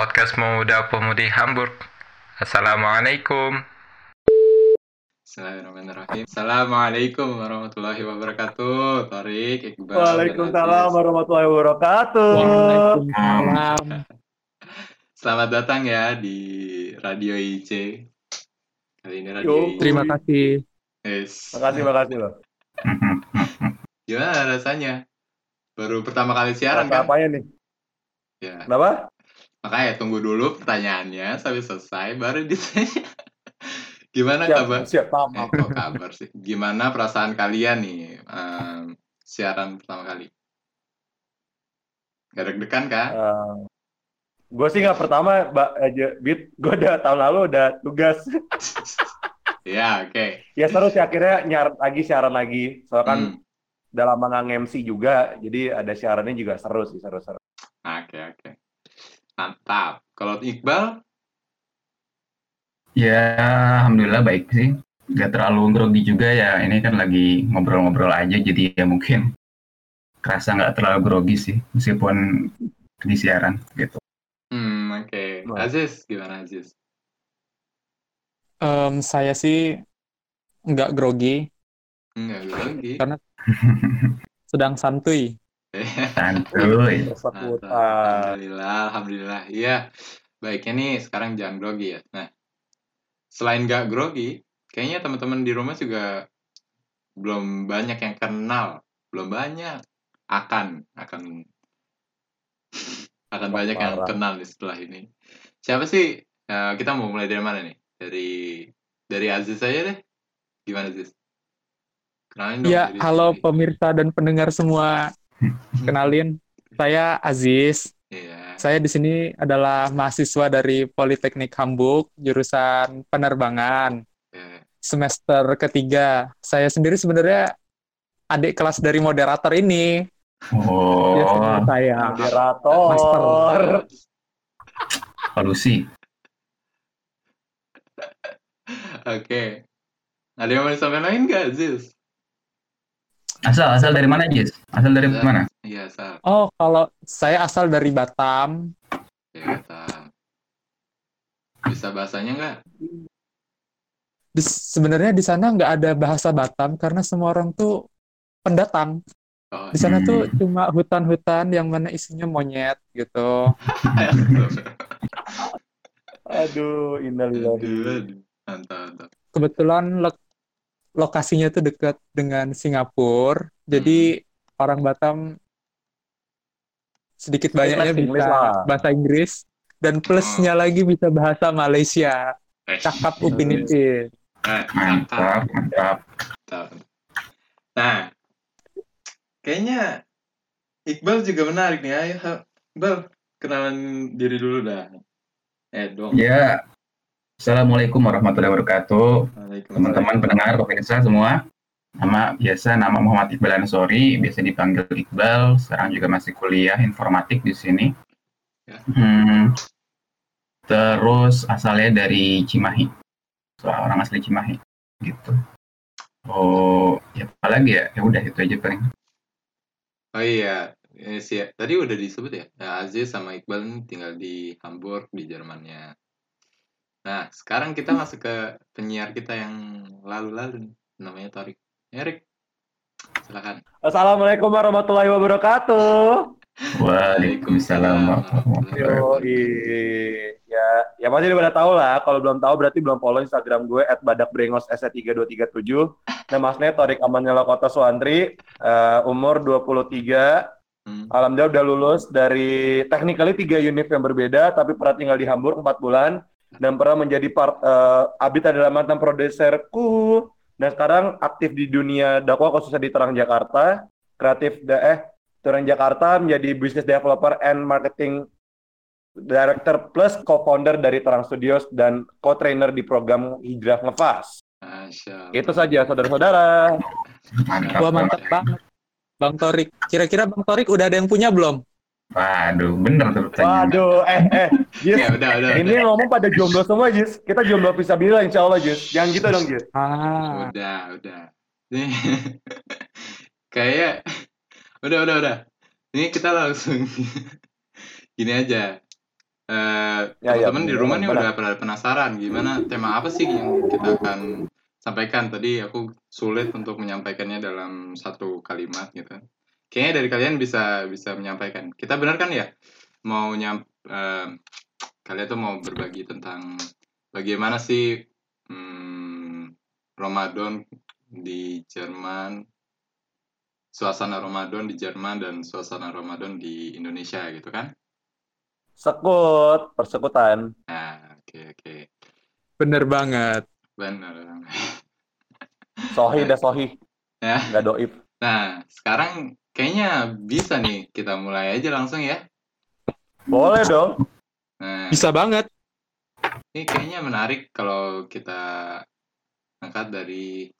podcast Pemuda Pemudi Hamburg. Assalamualaikum. Bismillahirrahmanirrahim. Assalamualaikum warahmatullahi wabarakatuh. Tarik, Iqbal. Waalaikumsalam warahmatullahi wabarakatuh. Waalaikumsalam. Selamat datang ya di Radio IC. Kali ini Radio Yo, IC. Terima kasih. Yes. Makasih, makasih loh. Gimana rasanya? Baru pertama kali siaran Apa kan? apanya nih? Ya. Kenapa? Makanya tunggu dulu pertanyaannya sampai selesai baru ditanya. Gimana Siap, kabar? siap, Eh, paham. kok kabar sih? Gimana perasaan kalian nih em, siaran pertama kali? Gak deg-degan kah? gue sih nggak pertama, Mbak aja Bit. Gue udah tahun lalu udah tugas. Ya, oke. ya seru sih akhirnya nyar lagi siaran lagi. Soalnya kan Hmm, udah lama nggak nge-MC juga, jadi ada siarannya juga seru sih, seru-seru. Oke, oke. Mantap. Kalau Iqbal, Ya, alhamdulillah baik sih. Gak terlalu grogi juga ya. Ini kan lagi ngobrol-ngobrol aja, jadi ya mungkin kerasa nggak terlalu grogi sih, meskipun di siaran gitu. hmm, oke. Wah. Aziz, gimana Aziz? Em, saya sih nggak grogi, Enggak lagi. Karena- sedang santuy. Santuy. Alhamdulillah, alhamdulillah. Iya. Baiknya nih sekarang jangan grogi ya. Nah, selain nggak grogi, kayaknya teman-teman di rumah juga belum banyak yang kenal, belum banyak akan akan akan banyak yang kenal nih setelah ini. Siapa sih? Eh, kita mau mulai dari mana nih? Dari dari Aziz aja deh. Gimana Aziz? Kenalin dong. Ya, halo pemirsa dan pendengar semua. Kenalin, saya Aziz. Iya. Saya di sini adalah mahasiswa dari Politeknik Hamburg, jurusan penerbangan, iya. semester ketiga. Saya sendiri sebenarnya adik kelas dari moderator ini. Oh, sebenarnya saya. Moderator. solusi. Oke. Ada yang mau disampaikan lain nggak, Aziz? Asal, asal dari mana, Jis? Asal dari Asal. mana? Iya, Sal. Oh, kalau saya asal dari Batam, Ya, kata. Bisa bahasanya nggak? di, sebenarnya di sana nggak ada bahasa Batam karena semua orang tuh pendatang. Oh, Di sana tuh Hmm. cuma hutan-hutan yang mana isinya monyet gitu. Aduh, innalillahi. Aduh, mantap, mantap. Kebetulan lokasinya tuh dekat dengan Singapura, jadi orang Batam sedikit banyaknya English bisa lah. bahasa Inggris dan plusnya lagi bisa bahasa Malaysia. Eh, Cakap Upin Ipin. eh, Mantap, mantap. mantap. Nah, kayaknya Iqbal juga menarik nih. Ayo, Iqbal, kenalan diri dulu dah. Eh, dong. Ya, Assalamualaikum warahmatullahi wabarakatuh. Teman-teman pendengar pemirsa semua. Nama biasa nama Muhammad Iqbal Ansori, biasa dipanggil Iqbal. Sekarang juga masih kuliah informatik di sini. Ya. Hmm, terus asalnya dari Cimahi. Seorang asli Cimahi gitu. Oh, ya apa lagi ya? Ya udah itu aja paling. Oh iya, sih, tadi udah disebut ya. Nah, Aziz sama Iqbal ini tinggal di Hamburg di Jermannya. Nah, sekarang kita masuk ke penyiar kita yang lalu-lalu. Namanya Torik. Erik, silakan. Assalamualaikum warahmatullahi wabarakatuh. Waalaikumsalam warahmatullahi wabarakatuh. Yoi. Ya, ya pasti udah pada tahu lah. Kalau belum tahu berarti belum follow Instagram gue @badakbrengos s3237. Nama aslinya Torik Amanela Kota Suandri, eh, umur 23. Hmm. Alhamdulillah udah lulus dari technically tiga unit yang berbeda, tapi pernah tinggal di Hamburg 4 bulan dan pernah menjadi part eh, Abid adalah mantan produserku dan sekarang aktif di dunia dakwah khususnya di Terang Jakarta, kreatif da eh Terang Jakarta menjadi business developer and marketing director plus co-founder dari Terang Studios dan co-trainer di program Hijrah Allah. Itu saja saudara-saudara. Mantap. Wah mantap banget, Bang Torik. Kira-kira Bang Torik udah ada yang punya belum? Waduh, bener tuh pertanyaan. Waduh, eh eh, Jis, Ya udah, udah. ini udah. ngomong pada jomblo semua, Jis. Kita jomblo bisa bilang, insya Allah, Jis. Jangan gitu dong, Jis. Ah, Udah, udah. Nih, kayak udah, udah, udah. Ini kita langsung gini aja. eh Ya, ya, teman-teman di rumah nih benar. udah pada penasaran gimana tema apa sih yang kita akan sampaikan tadi aku sulit untuk menyampaikannya dalam satu kalimat gitu. Kayaknya dari kalian bisa bisa menyampaikan. Kita benar kan ya mau nyam eh, kalian tuh mau berbagi tentang bagaimana sih hmm, Ramadan di Jerman, suasana Ramadan di Jerman dan suasana Ramadan di Indonesia gitu kan? Sekut, persekutan. Nah, oke oke. Bener banget. Benar. Sohi dah sohi. Ya. Nggak doib. Nah, sekarang kayaknya bisa nih kita mulai aja langsung ya. Boleh dong. Nah, Bisa banget. ini kayaknya menarik kalau kita angkat dari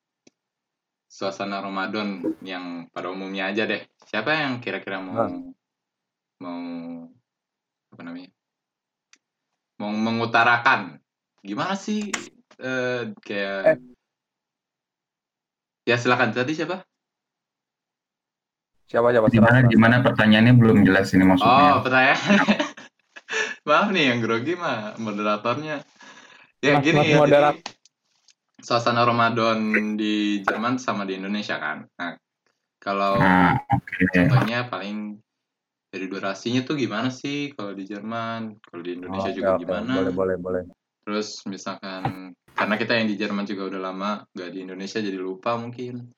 suasana Ramadan yang pada umumnya aja deh. Siapa yang kira-kira mau Hah. mau apa namanya? Mau mengutarakan gimana sih eh, kayak Eh. Ya silakan tadi siapa? Siapa siapa? Gimana gimana pertanyaannya belum jelas ini Oh, maksudnya. pertanyaan. Maaf nih yang grogi mah moderatornya. Ya Mas- gini mas ya. jadi moderat- suasana Ramadan di Jerman sama di Indonesia kan. Nah, kalau Nah, oke. contohnya paling dari durasinya tuh gimana sih kalau di Jerman, kalau di Indonesia Oke, juga oke. gimana? Boleh boleh boleh. Terus misalkan karena kita yang di Jerman juga udah lama, nggak di Indonesia jadi lupa mungkin.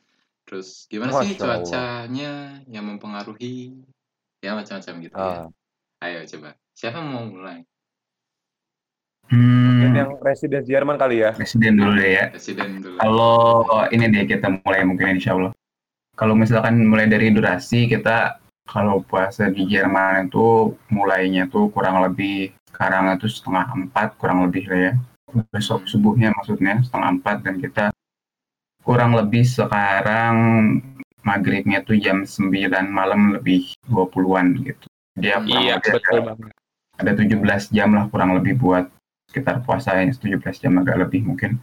Terus gimana sih Masya Allah. cuacanya yang mempengaruhi? Ya macam-macam gitu ya. Ah, Ayo coba. Siapa mau mulai? mungkin Hmm, yang residen Jerman kali ya. presiden dulu deh ya. Presiden dulu. Kalau ini deh kita mulai mungkin insya Allah. Kalau misalkan mulai dari durasi kita kalau puasa di Jerman itu mulainya tuh kurang lebih sekarang itu setengah empat kurang lebih lah ya. Besok subuhnya maksudnya setengah empat dan kita kurang lebih sekarang maghribnya tuh jam 9 malam lebih 20-an gitu. Dia Iya, ada- betul banget. ada 17 jam lah kurang lebih buat sekitar puasa ini 17 jam agak lebih mungkin.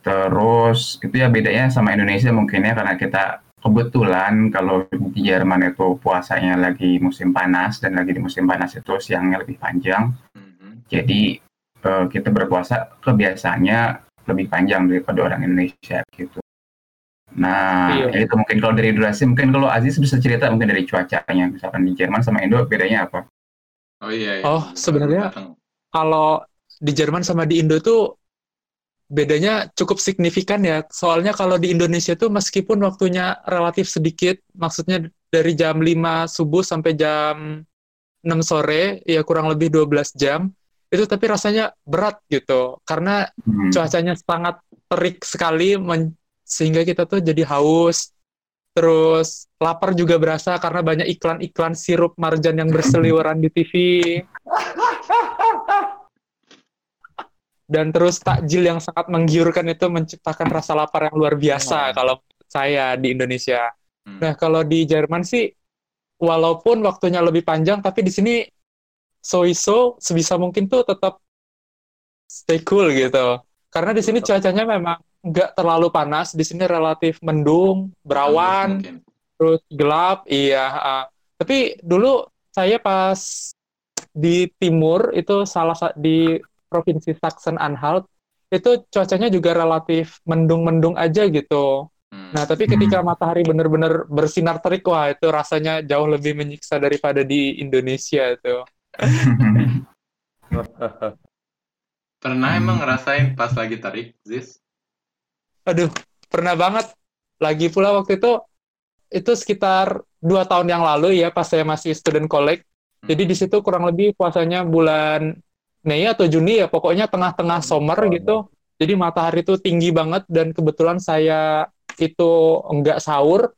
Terus itu ya bedanya sama Indonesia mungkin ya karena kita kebetulan kalau di Jerman itu puasanya lagi musim panas dan lagi di musim panas itu siangnya lebih panjang. Mhm. Jadi eh, kita berpuasa kebiasaannya lebih panjang daripada orang Indonesia gitu. Nah, Iya. ya itu mungkin kalau dari durasi mungkin kalau Aziz bisa cerita mungkin dari cuacanya misalkan di Jerman sama Indo bedanya apa? Oh iya. iya. Oh, sebenarnya-. Kalau di Jerman sama di Indo tuh bedanya cukup signifikan ya. Soalnya kalau di Indonesia tuh meskipun waktunya relatif sedikit, maksudnya dari jam 5 subuh sampai jam 6 sore, ya kurang lebih 12 jam, itu tapi rasanya berat gitu. Karena Hmm. cuacanya sangat terik sekali men- sehingga kita tuh jadi haus terus lapar juga berasa karena banyak iklan-iklan sirup marjan yang berseliweran di TV dan terus takjil yang sangat menggiurkan itu menciptakan rasa lapar yang luar biasa kalau menurut saya di Indonesia. Hmm. Nah, kalau di Jerman sih walaupun waktunya lebih panjang tapi di sini so-so sebisa mungkin tuh tetap stay cool gitu. Karena di sini cuacanya memang nggak terlalu panas, di sini relatif mendung, berawan, Mungkin. terus gelap, iya. ah. Tapi dulu saya pas di timur itu salah sa- di provinsi Sachsen-Anhalt itu cuacanya juga relatif mendung-mendung aja gitu. Hmm. Nah, tapi ketika matahari benar-benar bersinar terik, wah itu rasanya jauh lebih menyiksa daripada di Indonesia itu. Pernah Hmm. emang ngerasain pas lagi tarik, Ziz? Aduh, pernah banget. Lagi pula waktu itu, itu sekitar dua tahun yang lalu ya, pas saya masih student college. Jadi di situ kurang lebih puasanya bulan Mei atau Juni ya, pokoknya tengah-tengah summer gitu. Jadi matahari itu tinggi banget dan kebetulan saya itu enggak sahur.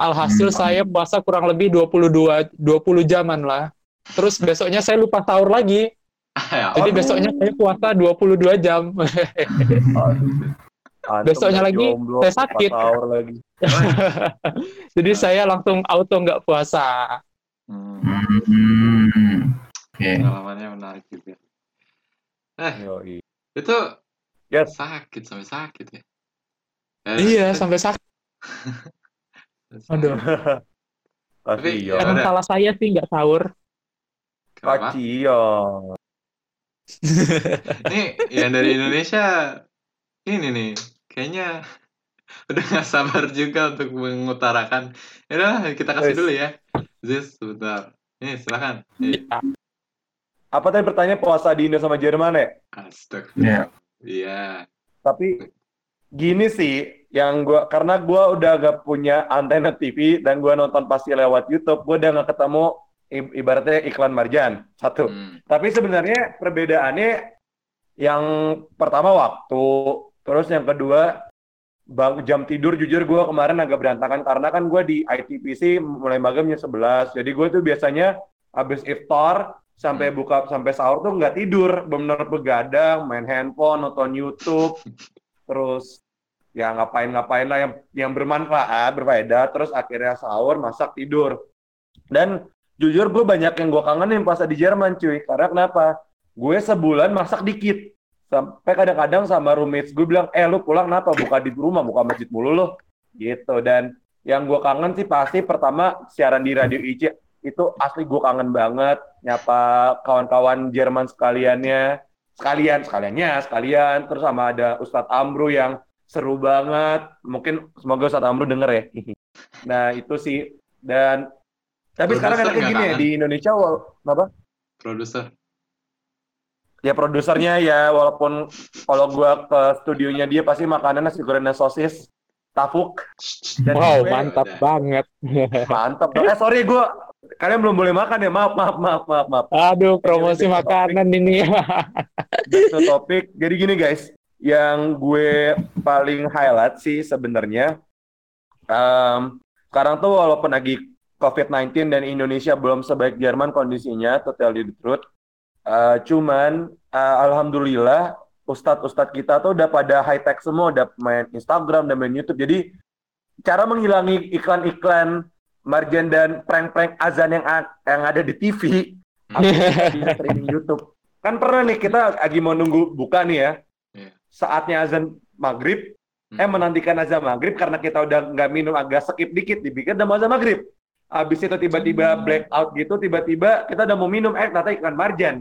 Alhasil Hmm. saya puasa kurang lebih 22 20 jaman lah. Terus besoknya saya lupa sahur lagi. Ya, Jadi Aduh. besoknya saya puasa 22 jam. Antum Besoknya lagi, jomblo, saya sakit. sahur lagi. Jadi saya langsung auto nggak puasa. Hmm, Hmm, Oke. pengalamannya menarik juga. Eh, Yoi. itu Yes. sakit sampai sakit ya? Eh, Iya, eh, sampai sakit. Aduh. Tapi, ya. Iya, udah. salah saya sih nggak sahur. Kenapa? Kasihan. Nih, yang dari Indonesia ini nih, kayaknya udah nggak sabar juga untuk mengutarakan. Ya udah, kita kasih dulu ya. Ziz, sebentar. Nih, silakan. Nih, Apa tadi pertanyaan puasa di Indo sama Jerman ya? Astagfirullah. Iya. Tapi gini sih, yang gua karena gua udah gak punya antena TV dan gua nonton pasti lewat YouTube, gua udah gak ketemu ibaratnya iklan marjan satu. Hmm. Tapi sebenarnya perbedaannya yang pertama waktu, terus yang kedua bang jam tidur jujur gue kemarin agak berantakan karena kan gue di ITPC mulai jam 11 jadi gue tuh biasanya habis iftar sampai buka sampai sahur tuh nggak tidur. Benar begadang main handphone nonton YouTube. Terus ya ngapain-ngapain lah yang yang bermanfaat berfaedah. Terus akhirnya sahur masak tidur. Dan jujur gue banyak yang gue kangenin pas di Jerman cuy. Karena kenapa? Gue sebulan masak dikit. Sampai kadang-kadang sama roommates gue bilang eh lu pulang kenapa? Buka di rumah buka masjid mulu lo gitu. Dan yang gue kangen sih pasti pertama siaran di radio IC itu asli gue kangen banget. Nyapa kawan-kawan Jerman sekaliannya. Sekalian sekaliannya sekalian. Terus sama ada Ustadz Amru yang seru banget. Mungkin semoga Ustadz Amru denger ya. Nah itu sih. Dan tapi sekarang Produser enaknya nggak gini ya di Indonesia wal- apa? Produser. ya produsernya ya walaupun kalau gua ke studionya dia pasti makanan nasi goreng dan sosis tafuk. Dan Wow, gue- mantap udah. banget. mantap. Eh sorry gua kalian belum boleh makan ya? Maaf maaf maaf maaf maaf. Aduh, promosi to makanan ini. back to topic jadi gini guys. Yang gue paling highlight sih sebenarnya em, sekarang tuh walaupun lagi COVID-19 dan Indonesia belum sebaik Jerman kondisinya, to tell you the truth. Eh, cuman eh, alhamdulillah ustadz-ustadz kita tuh udah pada high tech semua, udah main Instagram dan main YouTube. Jadi cara menghilangi iklan-iklan margin dan prank-prank azan yang yang ada di TV di streaming YouTube. Kan pernah nih kita lagi mau nunggu buka nih ya. Iya. Saatnya azan maghrib, eh Hmm. menantikan azan maghrib karena kita udah nggak minum agak skip dikit dipikir udah mau azan maghrib. Habis itu tiba-tiba blackout gitu, tiba-tiba kita udah mau minum, eh ternyata iklan marjan.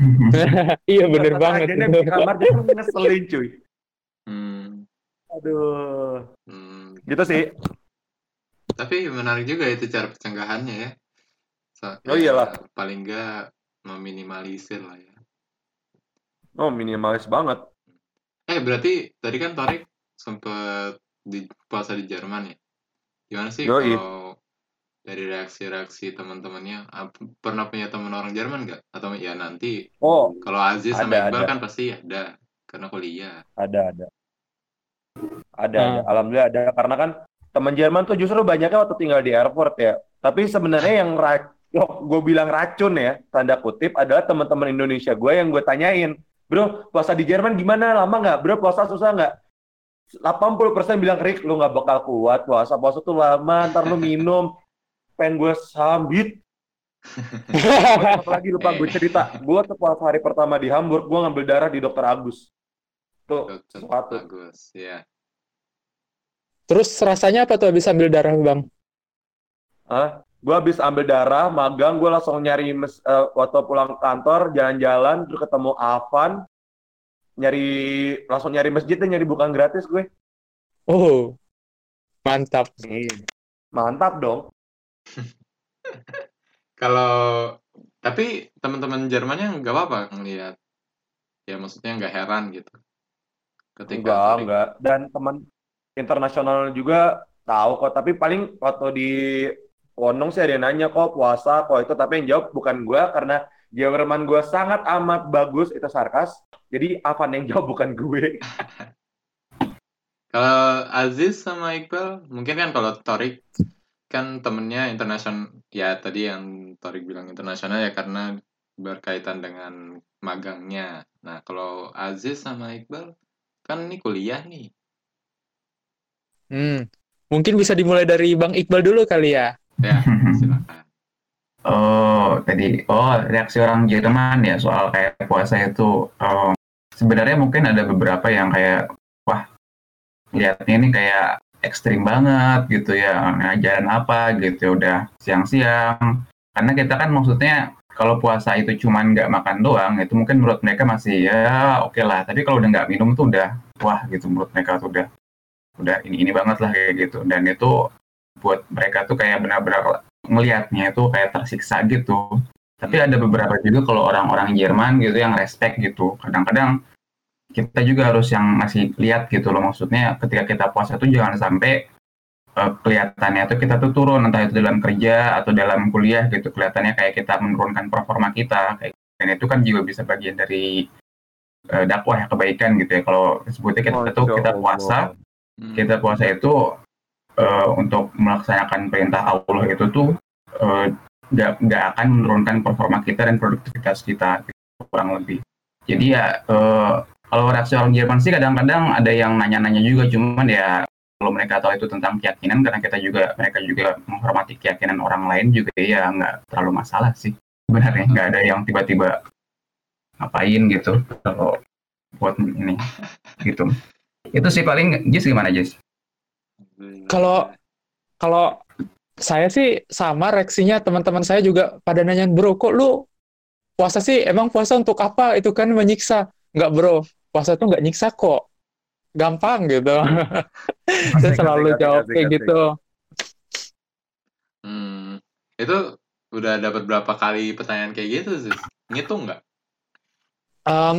iya, bener Ternyata banget. agennya Iklan marjan ngeselin cuy. Hmm. Aduh, Hmm. gitu sih. Tapi menarik juga itu cara pencenggahannya ya. So- Oh ya, iyalah. Paling nggak meminimalisir lah ya. Oh minimalis banget. Eh berarti tadi kan Torik sempet di puasa di Jerman ya. Gimana sih Yoi. kalau dari reaksi-reaksi teman-temannya pernah punya teman orang Jerman nggak? Atau ya nanti Oh kalau Aziz sama Ada, Iqbal ada. kan pasti ada karena kuliah. ada ada. Ada, Ah. ada. Alhamdulillah ada karena kan teman Jerman tuh justru banyaknya waktu tinggal di airport ya. Tapi sebenarnya yang gue bilang racun ya, tanda kutip adalah teman-teman Indonesia gue yang gue tanyain, bro puasa di Jerman gimana? Lama nggak? Bro puasa susah nggak? 80% bilang Rick lu nggak bakal kuat puasa puasa tuh lama ntar lu minum pengen gue sambit. Satu lagi lupa gue cerita. Gue pas hari pertama di Hamburg gue ngambil darah di dokter Agus. Tuh Dokter sesuatu. Bagus, ya. Terus rasanya apa tuh habis ambil darah, Bang? ah gue habis ambil darah magang gue langsung nyari mes, eh, waktu pulang kantor jalan-jalan terus ketemu Avan nyari langsung nyari masjid dan nyari bukan gratis gue. Oh, mantap. mantap dong Kalau tapi teman-teman Jermannya nggak apa-apa ngelihat. Ya maksudnya nggak heran gitu. Ketika enggak Torik- enggak. Dan teman internasional juga tahu kok tapi paling waktu di Wonong sih ada yang nanya kok puasa kok itu. Tapi yang jawab bukan gue karena Jerman gue sangat amat bagus itu sarkas. Jadi Avan yang jawab bukan gue. Kalau Aziz sama Iqbal, mungkin kan kalau Torik kan temennya internasional, ya tadi yang Torik bilang internasional ya karena berkaitan dengan magangnya. Nah, kalau Aziz sama Iqbal, kan ini kuliah nih. Hmm. Mungkin bisa dimulai dari Bang Iqbal dulu kali ya. Ya, silakan. Oh, tadi oh reaksi orang Jerman ya soal kayak puasa itu oh, sebenarnya mungkin ada beberapa yang kayak wah lihatnya ini kayak ekstrim banget gitu ya ngajarin apa gitu udah siang-siang karena kita kan maksudnya kalau puasa itu cuman nggak makan doang, itu mungkin menurut mereka masih ya oke lah. Tapi kalau udah nggak minum tuh udah wah gitu menurut mereka tuh udah udah ini ini banget lah kayak gitu. Dan itu buat mereka tuh kayak benar-benar ngelihatnya itu kayak tersiksa gitu. Tapi ada beberapa juga kalau orang-orang Jerman gitu yang respect gitu. Kadang-kadang kita juga harus yang masih lihat gitu loh. Maksudnya ketika kita puasa tuh jangan sampai uh, kelihatannya tuh kita tuh turun entah itu dalam kerja atau dalam kuliah gitu. Kelihatannya kayak kita menurunkan performa kita kayak dan itu kan juga bisa bagian dari uh, dakwah ya kebaikan gitu ya. Kalau sebutnya kita tuh kita puasa Hmm. kita puasa itu uh, untuk melaksanakan perintah Allah itu tuh uh, nggak nggak akan menurunkan performa kita dan produktivitas kita gitu, kurang lebih. Jadi ya uh, kalau reaksi orang Jerman sih kadang-kadang ada yang nanya-nanya juga cuman ya kalau mereka tahu itu tentang keyakinan karena kita juga mereka juga menghormati keyakinan orang lain juga ya nggak terlalu masalah sih. Sebenarnya nggak ada yang tiba-tiba ngapain gitu kalau buat ini gitu. Itu sih paling Jis gimana Jis? Kalau- Kalau saya sih sama reaksinya teman-teman saya juga pada nanyain bro kok lu puasa sih? Emang puasa untuk apa? Itu kan menyiksa. Nggak bro puasa tuh nggak nyiksa kok. Gampang gitu. Saya Asik, selalu asik, jawab asik, kayak asik. gitu. Hmm, itu udah dapat berapa kali pertanyaan kayak gitu sih? Ngitung nggak? Em,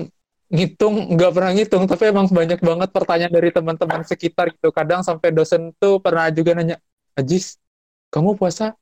ngitung nggak pernah ngitung tapi emang banyak banget pertanyaan dari teman-teman sekitar gitu. Kadang sampai dosen tuh pernah juga nanya Ajis kamu puasa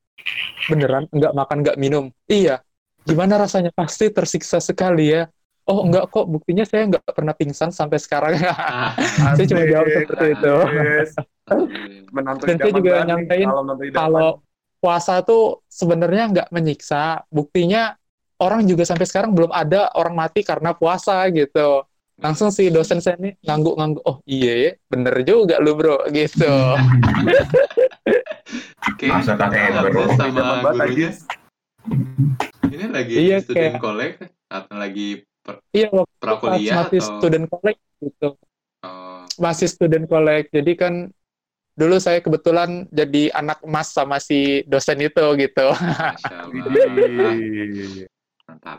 beneran? Nggak makan nggak minum? Iya. Gimana rasanya? Pasti tersiksa sekali ya oh enggak kok. Buktinya saya nggak pernah pingsan sampai sekarang. Ah, saya cuma jawab seperti itu. Yes. Dan saya juga nih, nyampein kalau puasa tuh sebenarnya nggak menyiksa. Buktinya orang juga sampai sekarang belum ada orang mati karena puasa gitu. Langsung si dosen saya nih ngangguk-ngangguk oh iya ya bener juga lu bro gitu. Oke, Masa kakek Aku baru. sama gurunya. Ajis. Ini lagi Iya, student kayak- college atau lagi per- iya waktu prakuliah masih atau? student college gitu. Oh, masih student college. Jadi kan dulu saya kebetulan jadi anak emas sama si dosen itu gitu.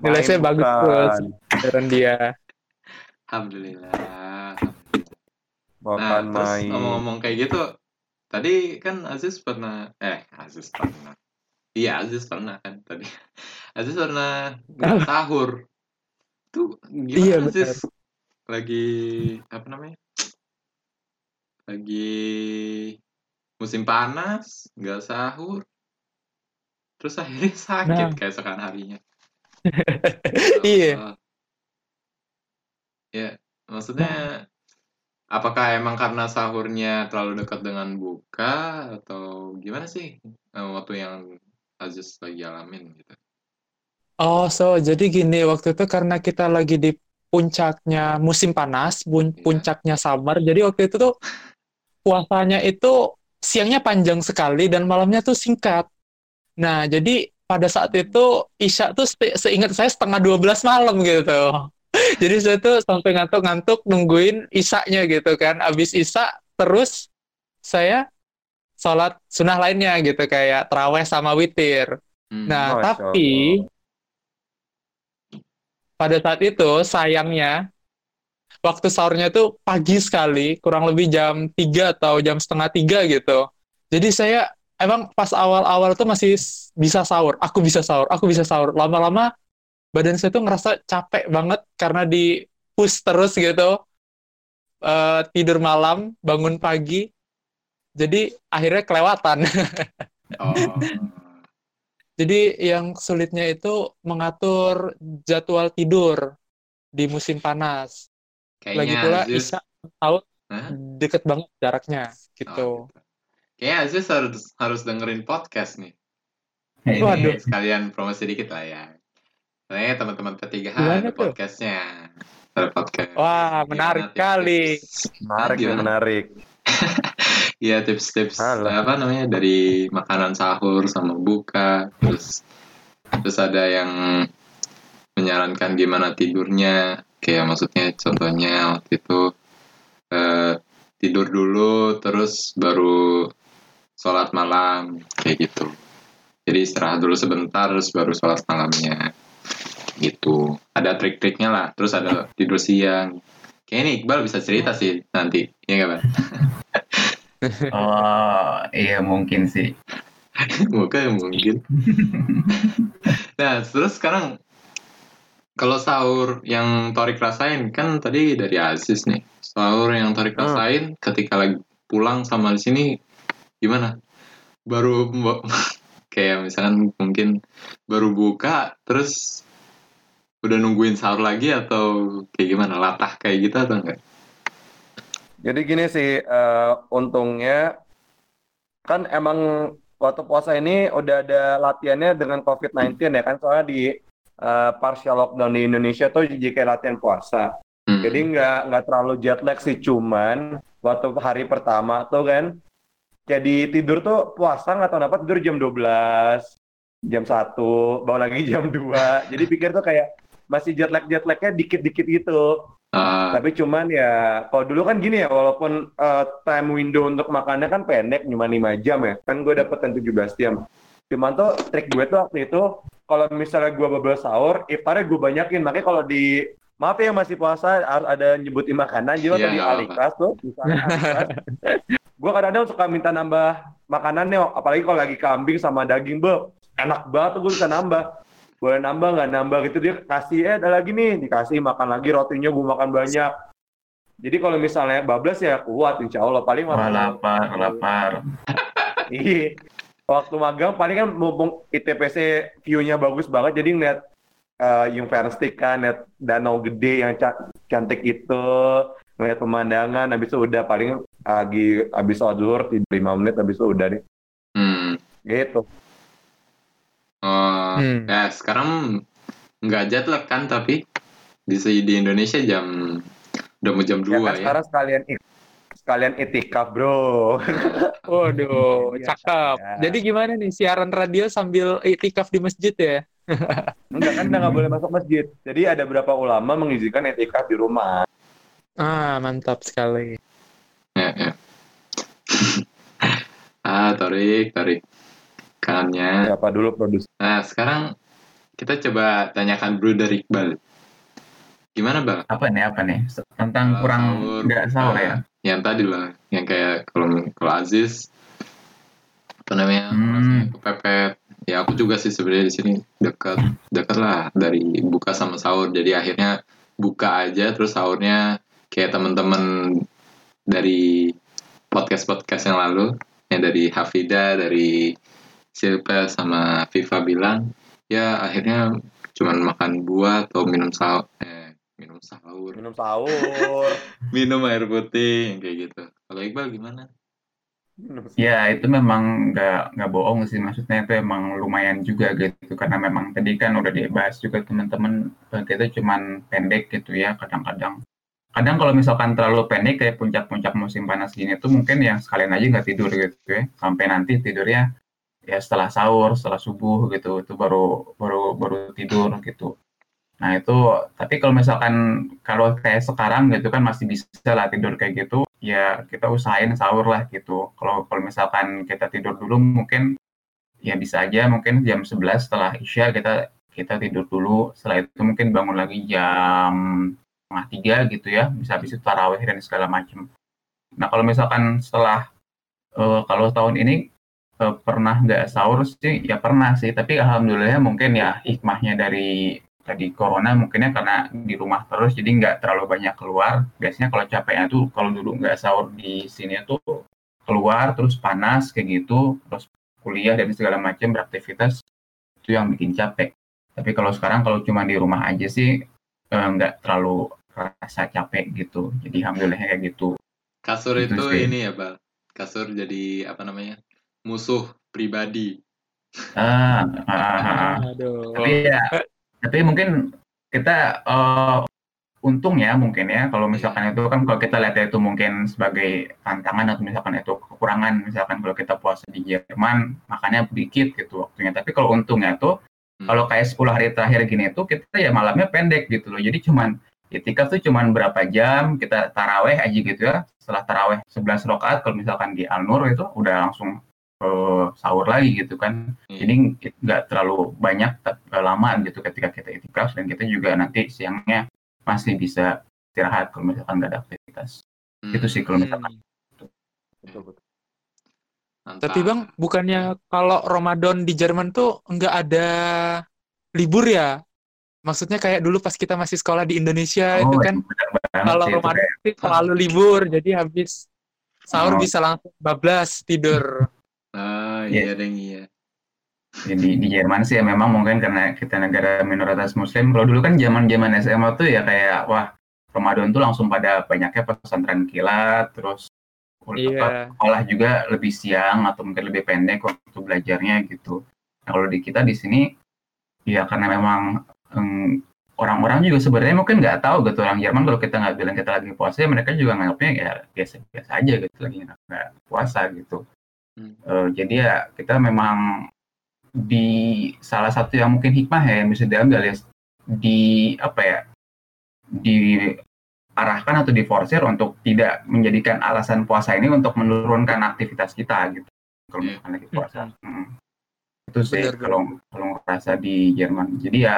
Nilai saya bagus bukan. dia. Alhamdulillah. Bukan Nah, terus main. ngomong-ngomong kayak gitu, tadi kan Aziz pernah, eh Aziz pernah, iya Aziz pernah kan tadi, Aziz pernah nggak sahur, tuh gimana Iya, Aziz? Lagi apa namanya? Lagi musim panas, nggak sahur, terus akhirnya sakit Nah. keesokan harinya. Iya. Allah. Ya, maksudnya apakah emang karena sahurnya terlalu dekat dengan buka atau gimana sih eh, waktu yang Aziz lagi alamin gitu? Oh, so jadi gini waktu itu karena kita lagi di puncaknya musim panas, bun- Iya. puncaknya summer. Jadi waktu itu tuh puasanya itu siangnya panjang sekali dan malamnya tuh singkat. Nah, jadi pada saat itu Isya tuh se- seingat saya setengah 12 malam gitu. Jadi saya tuh sampai ngantuk-ngantuk nungguin Isya-nya gitu kan. Abis Isya terus saya sholat sunnah lainnya gitu kayak terawih sama witir. Hmm. Nah, Masya tapi Allah. Pada saat itu sayangnya waktu sahurnya tuh pagi sekali, kurang lebih jam 3 atau jam setengah tiga gitu. Jadi saya emang pas awal-awal tuh masih bisa sahur, aku bisa sahur, aku bisa sahur. Lama-lama badan saya tuh ngerasa capek banget karena di push terus gitu. Eh, tidur malam, bangun pagi. Jadi akhirnya kelewatan. Oh, Jadi yang sulitnya itu mengatur jadwal tidur di musim panas. Lagi kayaknya pula Aziz, Isya tahu Hah? deket banget jaraknya Oh, gitu. Kayaknya Aziz harus harus dengerin podcast nih. Ini Waduh. Sekalian promosi dikit lah ya. Soalnya teman-teman P3H Gimana ada podcastnya. Ada podcast. Wah, Gimana menarik tips-tips? kali. Menarik, Gimana? menarik. Iya tips-tips Alah. apa namanya dari makanan sahur sama buka terus terus ada yang menyarankan gimana tidurnya kayak maksudnya contohnya waktu itu eh, tidur dulu terus baru sholat malam kayak gitu jadi istirahat dulu sebentar terus baru sholat malamnya gitu ada trik-triknya lah terus ada tidur siang kayaknya nih Iqbal bisa cerita sih nanti ya nggak Bang? Oh, iya mungkin sih. Mungkin mungkin. Nah, terus sekarang kalau sahur yang Torik rasain kan tadi dari Aziz nih. Sahur yang Torik Hmm. rasain ketika lagi pulang sama di sini gimana? Baru kayak misalkan mungkin baru buka terus udah nungguin sahur lagi atau kayak gimana? Latah kayak gitu atau enggak? Jadi gini sih, eh, untungnya kan emang waktu puasa ini udah ada latihannya dengan COVID-19 ya kan, soalnya di eh, partial lockdown di Indonesia tuh jadi kayak latihan puasa. Hmm. Jadi nggak nggak terlalu jet lag sih, cuman waktu hari pertama tuh kan, jadi tidur tuh puasa nggak tahu kenapa tidur jam 12, jam 1, bangun lagi jam 2. Jadi pikir tuh kayak masih jet lag jet lagnya dikit-dikit gitu. Ah, Tapi cuman ya, kalau dulu kan gini ya, walaupun eh, time window untuk makannya kan pendek, cuma 5 jam ya. Kan gue dapet yang 17 jam. Cuman tuh trik gue tuh waktu itu, kalau misalnya gue babel sahur, iftarnya gue banyakin. Makanya kalau di, maaf ya masih puasa, harus ada nyebutin makanan. Jadi waktu Iya, di nggak Aliklas tuh, misalnya gue kadang-kadang suka minta nambah makanannya, apalagi kalau lagi kambing sama daging, be, enak banget tuh gue bisa nambah boleh nambah nggak? Nambah gitu. Dia kasih eh ada lagi nih. Dikasih makan lagi rotinya gue makan banyak. Jadi kalau misalnya bablas ya kuat insya Allah. Paling waktu lapar, lapar. Iya. waktu magang paling kan mumpung ITPC view-nya bagus banget jadi ngeliat eh, yung Stick kan lihat danau gede yang ca- cantik itu ngeliat pemandangan habis itu udah paling lagi habis sholat zuhur tidur 5 menit habis itu udah deh. Hmm. gitu. Oh, Hmm. ya sekarang nggak jet lag kan tapi di di Indonesia jam udah mau jam ya 2 kan ya. sekarang sekalian sekalian itikaf bro Waduh, Iya, cakep. iya. Jadi gimana nih siaran radio sambil itikaf di masjid ya? Enggak kan nggak boleh masuk masjid. Jadi ada beberapa ulama mengizinkan etikaf di rumah. Ah, mantap sekali. Ya, ya. ah, Torik, Torik. Kanannya. Siapa dulu produser? Nah, sekarang kita coba tanyakan Bruder Iqbal. Gimana, Bang? Apa nih, apa nih? Tentang Kalau kurang sahur, nggak sahur ya? Yang tadi lah, yang kayak kalau kalau Aziz apa namanya? Hmm. kepepet. Ya aku juga sih sebenarnya di sini dekat dekat lah dari buka sama sahur. Jadi akhirnya buka aja terus sahurnya kayak teman-teman dari podcast-podcast yang lalu yang dari Hafida, dari Silpa sama Viva bilang ya akhirnya cuman makan buah atau minum sahur eh minum sahur Minum sahur. minum air putih yang kayak gitu kalau Iqbal gimana. Ya, itu memang nggak nggak bohong sih. Maksudnya itu emang lumayan juga gitu. Karena memang tadi kan udah dibahas juga teman-teman, eh, kita cuman pendek gitu ya kadang-kadang. Kadang kalau misalkan terlalu pendek kayak puncak-puncak musim panas gini tuh mungkin ya sekalian aja nggak tidur gitu ya. Sampai nanti tidurnya ya setelah sahur, setelah subuh gitu. Itu baru baru baru tidur gitu. Nah itu, tapi kalau misalkan kalau kayak sekarang gitu kan masih bisa lah tidur kayak gitu, ya kita usahain sahur lah gitu. Kalau kalau misalkan kita tidur dulu mungkin ya bisa aja mungkin jam 11 setelah Isya kita kita tidur dulu. Setelah itu mungkin bangun lagi jam setengah tiga gitu ya, bisa habis itu tarawih dan segala macam. Nah kalau misalkan setelah eh, kalau tahun ini eh, pernah nggak sahur sih, ya pernah sih. Tapi alhamdulillah mungkin ya hikmahnya dari tadi corona mungkinnya karena di rumah terus jadi nggak terlalu banyak keluar. Biasanya kalau capeknya tuh kalau dulu nggak sahur di sini tuh keluar terus panas kayak gitu terus kuliah dan segala macam beraktivitas itu yang bikin capek. Tapi kalau sekarang kalau cuma di rumah aja sih eh, nggak terlalu rasa capek gitu. Jadi alhamdulillah kayak gitu. Kasur Itu itu sih. ini ya Bal. Kasur jadi apa namanya musuh pribadi ah, ah, ah, ah. Aduh. tapi ya tapi mungkin kita eh, untung ya mungkin ya kalau misalkan itu kan kalau kita lihat itu mungkin sebagai tantangan atau misalkan itu kekurangan misalkan kalau kita puasa di Jerman makannya dikit gitu waktunya tapi kalau untungnya tuh Hmm. kalau kayak 10 hari terakhir gini tuh kita ya malamnya pendek gitu loh jadi cuman itikaf tuh cuman berapa jam kita taraweh aja gitu ya setelah taraweh 11 rakaat kalau misalkan di Al Nur itu udah langsung eh, sahur lagi gitu kan. Iya. Jadi nggak terlalu banyak tapi lama gitu ketika kita itikaf dan kita juga nanti siangnya masih bisa istirahat kalau misalkan nggak ada aktivitas. Hmm, Itu sih kalau misalkan. Betul, betul. mantap. Tapi Bang, bukannya kalau Ramadan di Jerman tuh nggak ada libur ya? Maksudnya kayak dulu pas kita masih sekolah di Indonesia itu Oh, kan benar banget kalau sih, itu Ramadan selalu libur, jadi habis sahur Oh. bisa langsung bablas tidur. Ah, Iya. iya deng iya. Ya, di, di Jerman sih ya memang mungkin karena kita negara minoritas muslim kalau dulu kan zaman zaman SMA tuh ya kayak wah Ramadan tuh langsung pada banyaknya pesantren kilat terus Iya. sekolah juga lebih siang atau mungkin lebih pendek waktu belajarnya gitu nah kalau di kita di sini ya karena memang em, orang-orang juga sebenarnya mungkin nggak tahu gitu orang Jerman kalau kita nggak bilang kita lagi puasa ya mereka juga nganggapnya ya biasa-biasa aja gitu lagi nggak puasa gitu Hmm. Eh, jadi ya kita memang di salah satu yang mungkin hikmah ya yang bisa diambil ya di apa ya diarahkan atau diforsir untuk tidak menjadikan alasan puasa ini untuk menurunkan aktivitas kita gitu kalau Iya. misalkan lagi puasa Mhm. Hmm. itu sih Benar, kalau kalau ngerasa di Jerman jadi ya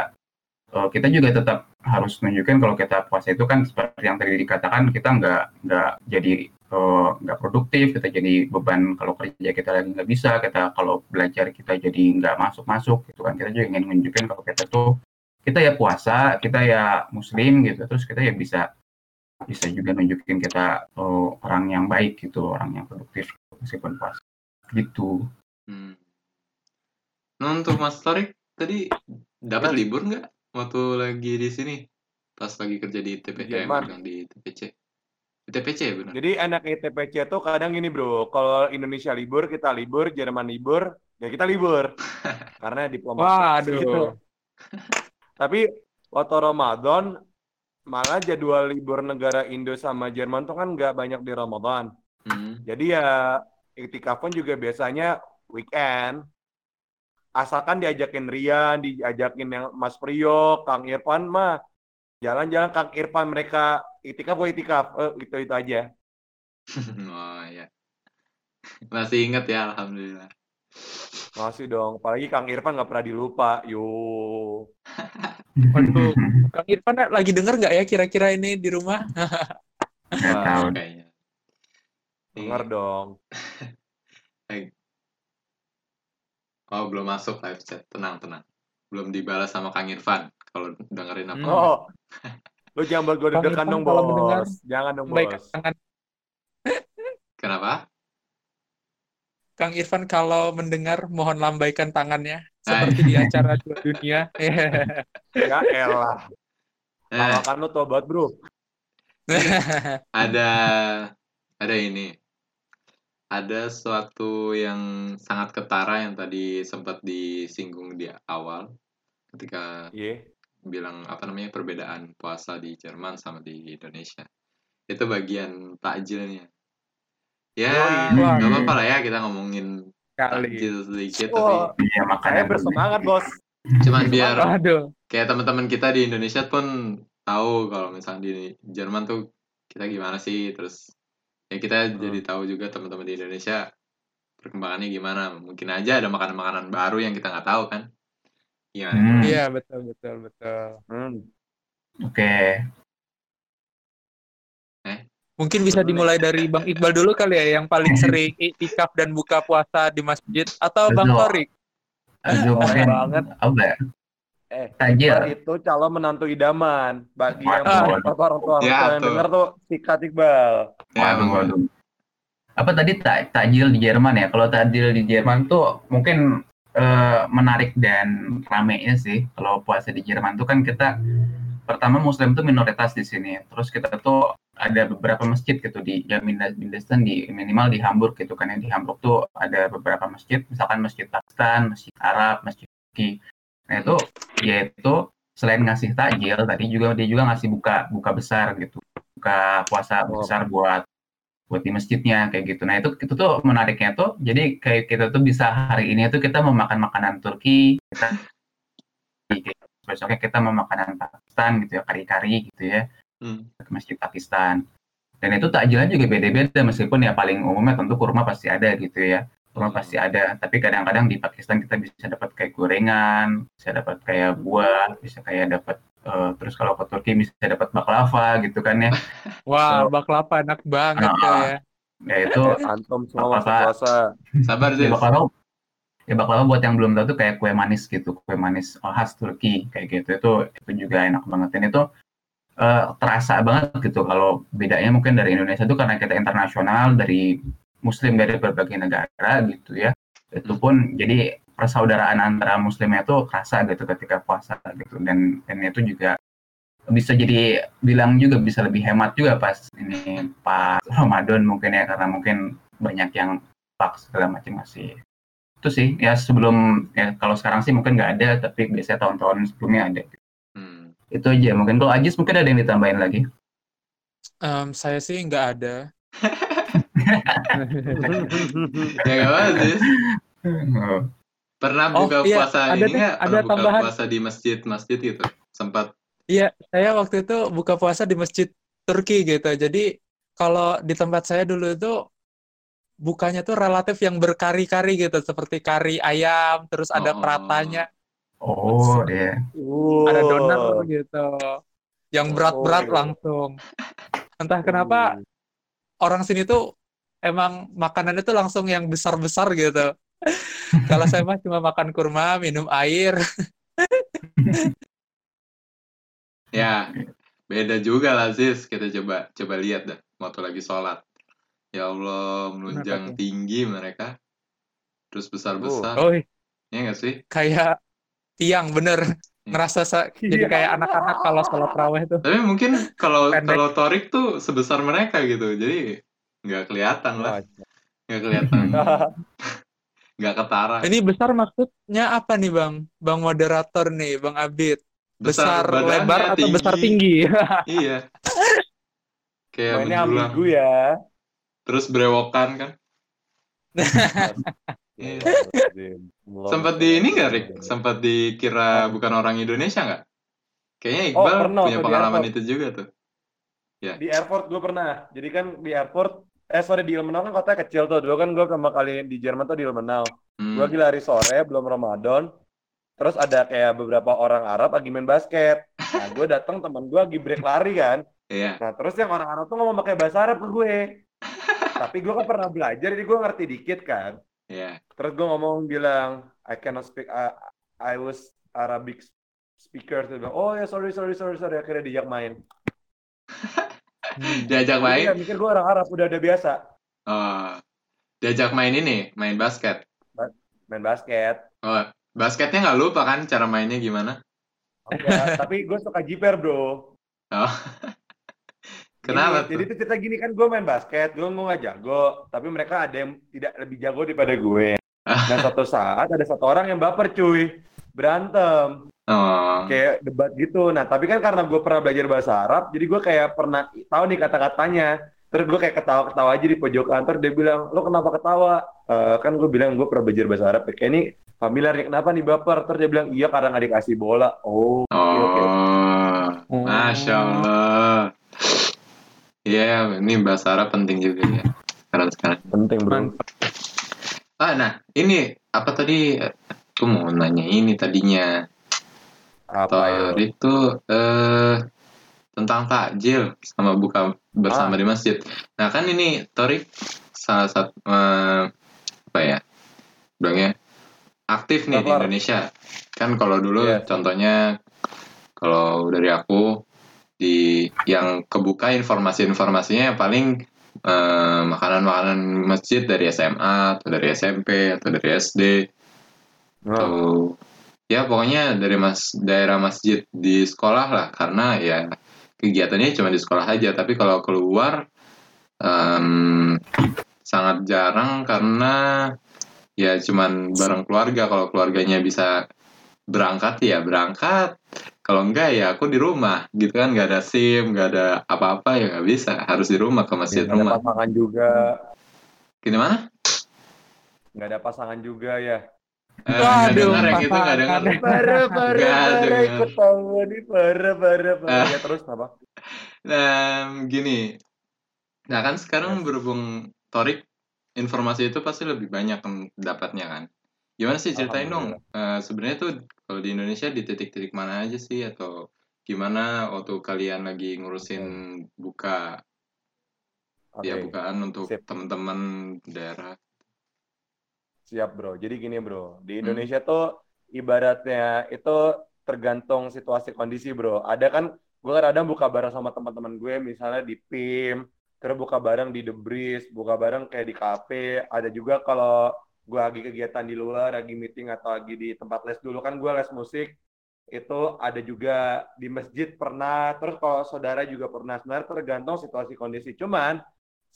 eh, kita juga tetap harus menunjukkan kalau kita puasa itu kan seperti yang tadi dikatakan kita nggak nggak jadi eh, nggak produktif kita jadi beban kalau kerja kita lagi nggak bisa kita kalau belajar kita jadi nggak masuk masuk gitu kan kita juga ingin menunjukkan kalau kita tuh kita ya puasa kita ya muslim gitu terus kita ya bisa bisa juga nunjukin kita eh, orang yang baik gitu orang yang produktif meskipun puasa gitu Hmm. Nah, untuk Mas Tarik tadi dapat libur nggak waktu lagi di sini? Pas lagi kerja di TP, Di Jerman. magang di TPC. Di TPC ya benar. Jadi anak ITPC tuh kadang gini bro, kalau Indonesia libur, kita libur, Jerman libur, ya kita libur. Karena diplomasi. Waduh. Gitu. Tapi waktu Ramadan, malah jadwal libur negara Indo sama Jerman tuh kan nggak banyak di Ramadan. Hmm. Jadi ya iktikaf pun juga biasanya weekend. Asalkan diajakin Rian, diajakin yang Mas Priyo, Kang Irfan mah jalan-jalan Kang Irfan mereka iktikaf gue iktikaf, eh, itu itu aja. oh ya. Masih inget ya, alhamdulillah. Masih dong, apalagi Kang Irfan nggak pernah dilupa. Yo, Waduh. Kang Irfan lagi denger nggak ya kira-kira ini di rumah? nggak tahu Kayaknya. denger dong. Oh, belum masuk live chat. Tenang, tenang. Belum dibalas sama Kang Irfan kalau dengerin apa. Oh, lu jangan buat gue deg-degan dong kalau mendengar, bos. Jangan dong Baik, bos. tangan Kenapa? Kang Irfan kalau mendengar mohon lambaikan tangannya seperti di acara Dua dunia. Ya elah. Eh, Kalau kan lu tobat bro. ada ada ini. Ada suatu yang sangat ketara yang tadi sempat disinggung di awal ketika Iya. Bilang apa namanya perbedaan puasa di Jerman sama di Indonesia. Itu bagian takjilnya. Ya, nggak apa-apa lah ya kita ngomongin Kali. takjil sedikit Wah, tapi saya makanya bersemangat bos. cuman biar Waduh. kayak teman-teman kita di Indonesia pun tahu kalau misalnya di Jerman tuh kita gimana sih terus ya kita Hmm. jadi tahu juga teman-teman di Indonesia perkembangannya gimana mungkin aja ada makanan-makanan baru yang kita nggak tahu kan gimana Hmm. Iya betul betul betul. Hmm. Oke, Mungkin bisa dimulai dari Bang Iqbal dulu kali ya yang paling sering iktikaf dan buka puasa di masjid atau Bang Betul. Torik. Aduh, Keren banget. apa ya? Eh, Tajil. Iqbal itu calon menantu idaman. Bagi yang orang tua, orang Ya, tua yang tuh. denger tuh sikat Iqbal. ya Waduh, Bang. waduh. Apa tadi tak takjil di Jerman ya? Kalau takjil di Jerman tuh mungkin eh, menarik dan ramenya sih. Kalau puasa di Jerman tuh kan kita pertama Muslim tuh minoritas di sini. Terus kita tuh ada beberapa masjid gitu di ya Mindestan di minimal di Hamburg gitu kan ya di Hamburg tuh ada beberapa masjid misalkan masjid Pakistan, masjid Arab, masjid Turki. Nah itu yaitu selain ngasih takjil tadi juga dia juga ngasih buka buka besar gitu buka puasa besar buat buat di masjidnya kayak gitu. Nah itu itu tuh menariknya tuh jadi kayak kita tuh bisa hari ini tuh kita mau makan makanan Turki, kita besoknya kita mau makanan Pakistan gitu ya kari-kari gitu ya Hmm. ke masjid Pakistan. Dan itu takjilnya juga beda-beda meskipun ya paling umumnya tentu kurma pasti ada gitu ya. Semua Hmm. pasti ada. Tapi kadang-kadang di Pakistan kita bisa dapat kayak gorengan, bisa dapat kayak buah, bisa kayak dapat eh, terus kalau ke Turki bisa dapat baklava gitu kan ya. Wah, baklava enak banget Ah, tuh ya. Ya itu Antum semua puasa. Sabar ya sih. baklava ya baklava buat yang belum tahu tuh kayak kue manis gitu, kue manis oh, khas Turki kayak gitu. Itu itu juga enak banget dan itu eh, terasa banget gitu kalau bedanya mungkin dari Indonesia tuh karena kita internasional dari muslim dari berbagai negara gitu ya. Itu pun jadi persaudaraan antara muslimnya itu kerasa gitu ketika puasa gitu dan dan itu juga bisa jadi bilang juga bisa lebih hemat juga pas ini pas Ramadan mungkin ya karena mungkin banyak yang pak segala macam masih itu sih ya sebelum ya kalau sekarang sih mungkin nggak ada tapi biasanya tahun-tahun sebelumnya ada Hmm. itu aja mungkin kalau Ajis mungkin ada yang ditambahin lagi Em, saya sih nggak ada. Ya gak apa sih. Oh, Pernah Oh, buka iya, puasa ada ini nggak? ada buka tambahan. puasa di masjid-masjid gitu? Sempat. Iya, saya waktu itu buka puasa di masjid Turki gitu. Jadi kalau di tempat saya dulu itu bukanya tuh relatif yang berkari-kari gitu, seperti kari ayam, terus ada Oh. peratanya, oh ya ada doner gitu. Yang berat-berat Oh. langsung. Entah kenapa orang sini tuh emang makanannya tuh langsung yang besar-besar gitu. Kalau saya mah cuma makan kurma, minum air. Ya, beda juga lah sis. Kita coba coba lihat dah waktu lagi sholat. Ya Allah, melunjang tuh? tinggi mereka. Terus besar-besar. Oh, Ya nggak sih? kayak tiang bener. Ngerasa sa- jadi Iya. kayak anak-anak kalau sholat raweh tuh. Tapi mungkin kalau kalau Torik tuh sebesar mereka gitu. Jadi nggak kelihatan lah. Nggak kelihatan. Nggak ketara. Ini besar maksudnya apa nih Bang? Bang moderator nih, Bang Abid. Besar, badannya, lebar atau besar tinggi? Iya. Kayak Mainnya menjulang. ambigu ya. Terus berewokan kan. Iya. Sempat di ini nggak, Rik? Sempat dikira bukan orang Indonesia nggak? Kayaknya Oh, Iqbal pernah punya pengalaman itu juga tuh. Di airport gue pernah. Jadi kan di airport, eh sorry di Ilmenau kan kotanya kecil tuh. Dulu kan gue pertama kali di Jerman tuh di Ilmenau. Hmm. Gue lagi lari sore, belum Ramadan. Terus ada kayak beberapa orang Arab lagi main basket. Nah, gue datang teman gue lagi break lari kan. Iya. Nah, terus yang orang Arab tuh ngomong pakai bahasa Arab ke gue. Tapi gue kan pernah belajar, jadi gue ngerti dikit kan. Iya. Terus gue ngomong bilang, I cannot speak, I, I was Arabic speaker. Terus bilang, oh ya sorry, sorry, sorry, sorry. Akhirnya diajak main. Diajak Jadi main. dia mikir gue orang Arab, udah ada biasa. Oh. Diajak main ini, main basket. Main basket. Oh, basketnya nggak lupa kan cara mainnya gimana? Enggak, tapi gue suka jiper bro. Oh. Kenapa Gini, Jadi tuh cerita gini kan gue main basket, gue mau nggak jago, tapi mereka ada yang tidak lebih jago daripada gue. Dan satu saat ada satu orang yang baper cuy, berantem, Oh. kayak debat gitu. Nah tapi kan karena gue pernah belajar bahasa Arab, jadi gue kayak pernah tahu nih kata-katanya. Terus gue kayak ketawa-ketawa aja di pojok kantor, dia bilang, lo kenapa ketawa? "Eh, kan gue bilang gue pernah belajar bahasa Arab, kayak ini familiar nih, kenapa nih baper? Terus dia bilang, iya karena nggak dikasih bola. Oh, oke oke. Oh. Masya Allah. Iya, ini bahasa Arab penting juga ya. Sekarang sekarang. Penting bro. Ah, nah, ini apa tadi? Aku mau nanya ini tadinya. Apa? Torik itu eh tentang takjil sama buka bersama Ah. di masjid. Nah, kan ini Torik salah satu eh, apa ya? Bilangnya aktif nih di. Indonesia. Kan kalau dulu Yes. contohnya kalau dari aku di yang kebuka informasi-informasinya paling eh, makanan-makanan masjid dari SMA atau dari SMP atau dari SD Atau ya pokoknya dari mas daerah masjid di sekolah lah karena ya kegiatannya cuma di sekolah aja. Tapi kalau keluar em, sangat jarang karena ya cuman bareng keluarga. Kalau keluarganya bisa berangkat ya berangkat. Kalau enggak ya aku di rumah. Gitu kan nggak ada sim nggak ada apa-apa ya nggak bisa. Harus di rumah ke masjid nggak ada rumah. pasangan juga, gimana? Nggak ada pasangan juga ya. Eh, Waduh, denger yang itu nggak denger pasangan. Parah, parah, parah, ikut tahu nih, parah, parah, parah. Ah. Ya terus apa? Nah, gini. Nah, kan sekarang Yes. berhubung Torik informasi itu pasti lebih banyak dapatnya kan. Gimana sih ceritain dong? eh, sebenarnya tuh kalau di Indonesia di titik-titik mana aja sih atau gimana waktu kalian lagi ngurusin buka Oke, ya bukaan untuk teman-teman daerah. Siap bro. Jadi gini bro, di Hmm. Indonesia tuh ibaratnya itu tergantung situasi kondisi bro. Ada kan, gue kadang buka bareng sama teman-teman gue, misalnya di PIM, terus buka bareng di The Breeze, buka bareng kayak di kafe. Ada juga kalau gue lagi kegiatan di luar, lagi meeting atau lagi di tempat les dulu kan gue les musik, itu ada juga di masjid pernah, terus kalau saudara juga pernah. Sebenarnya tergantung situasi kondisi. Cuman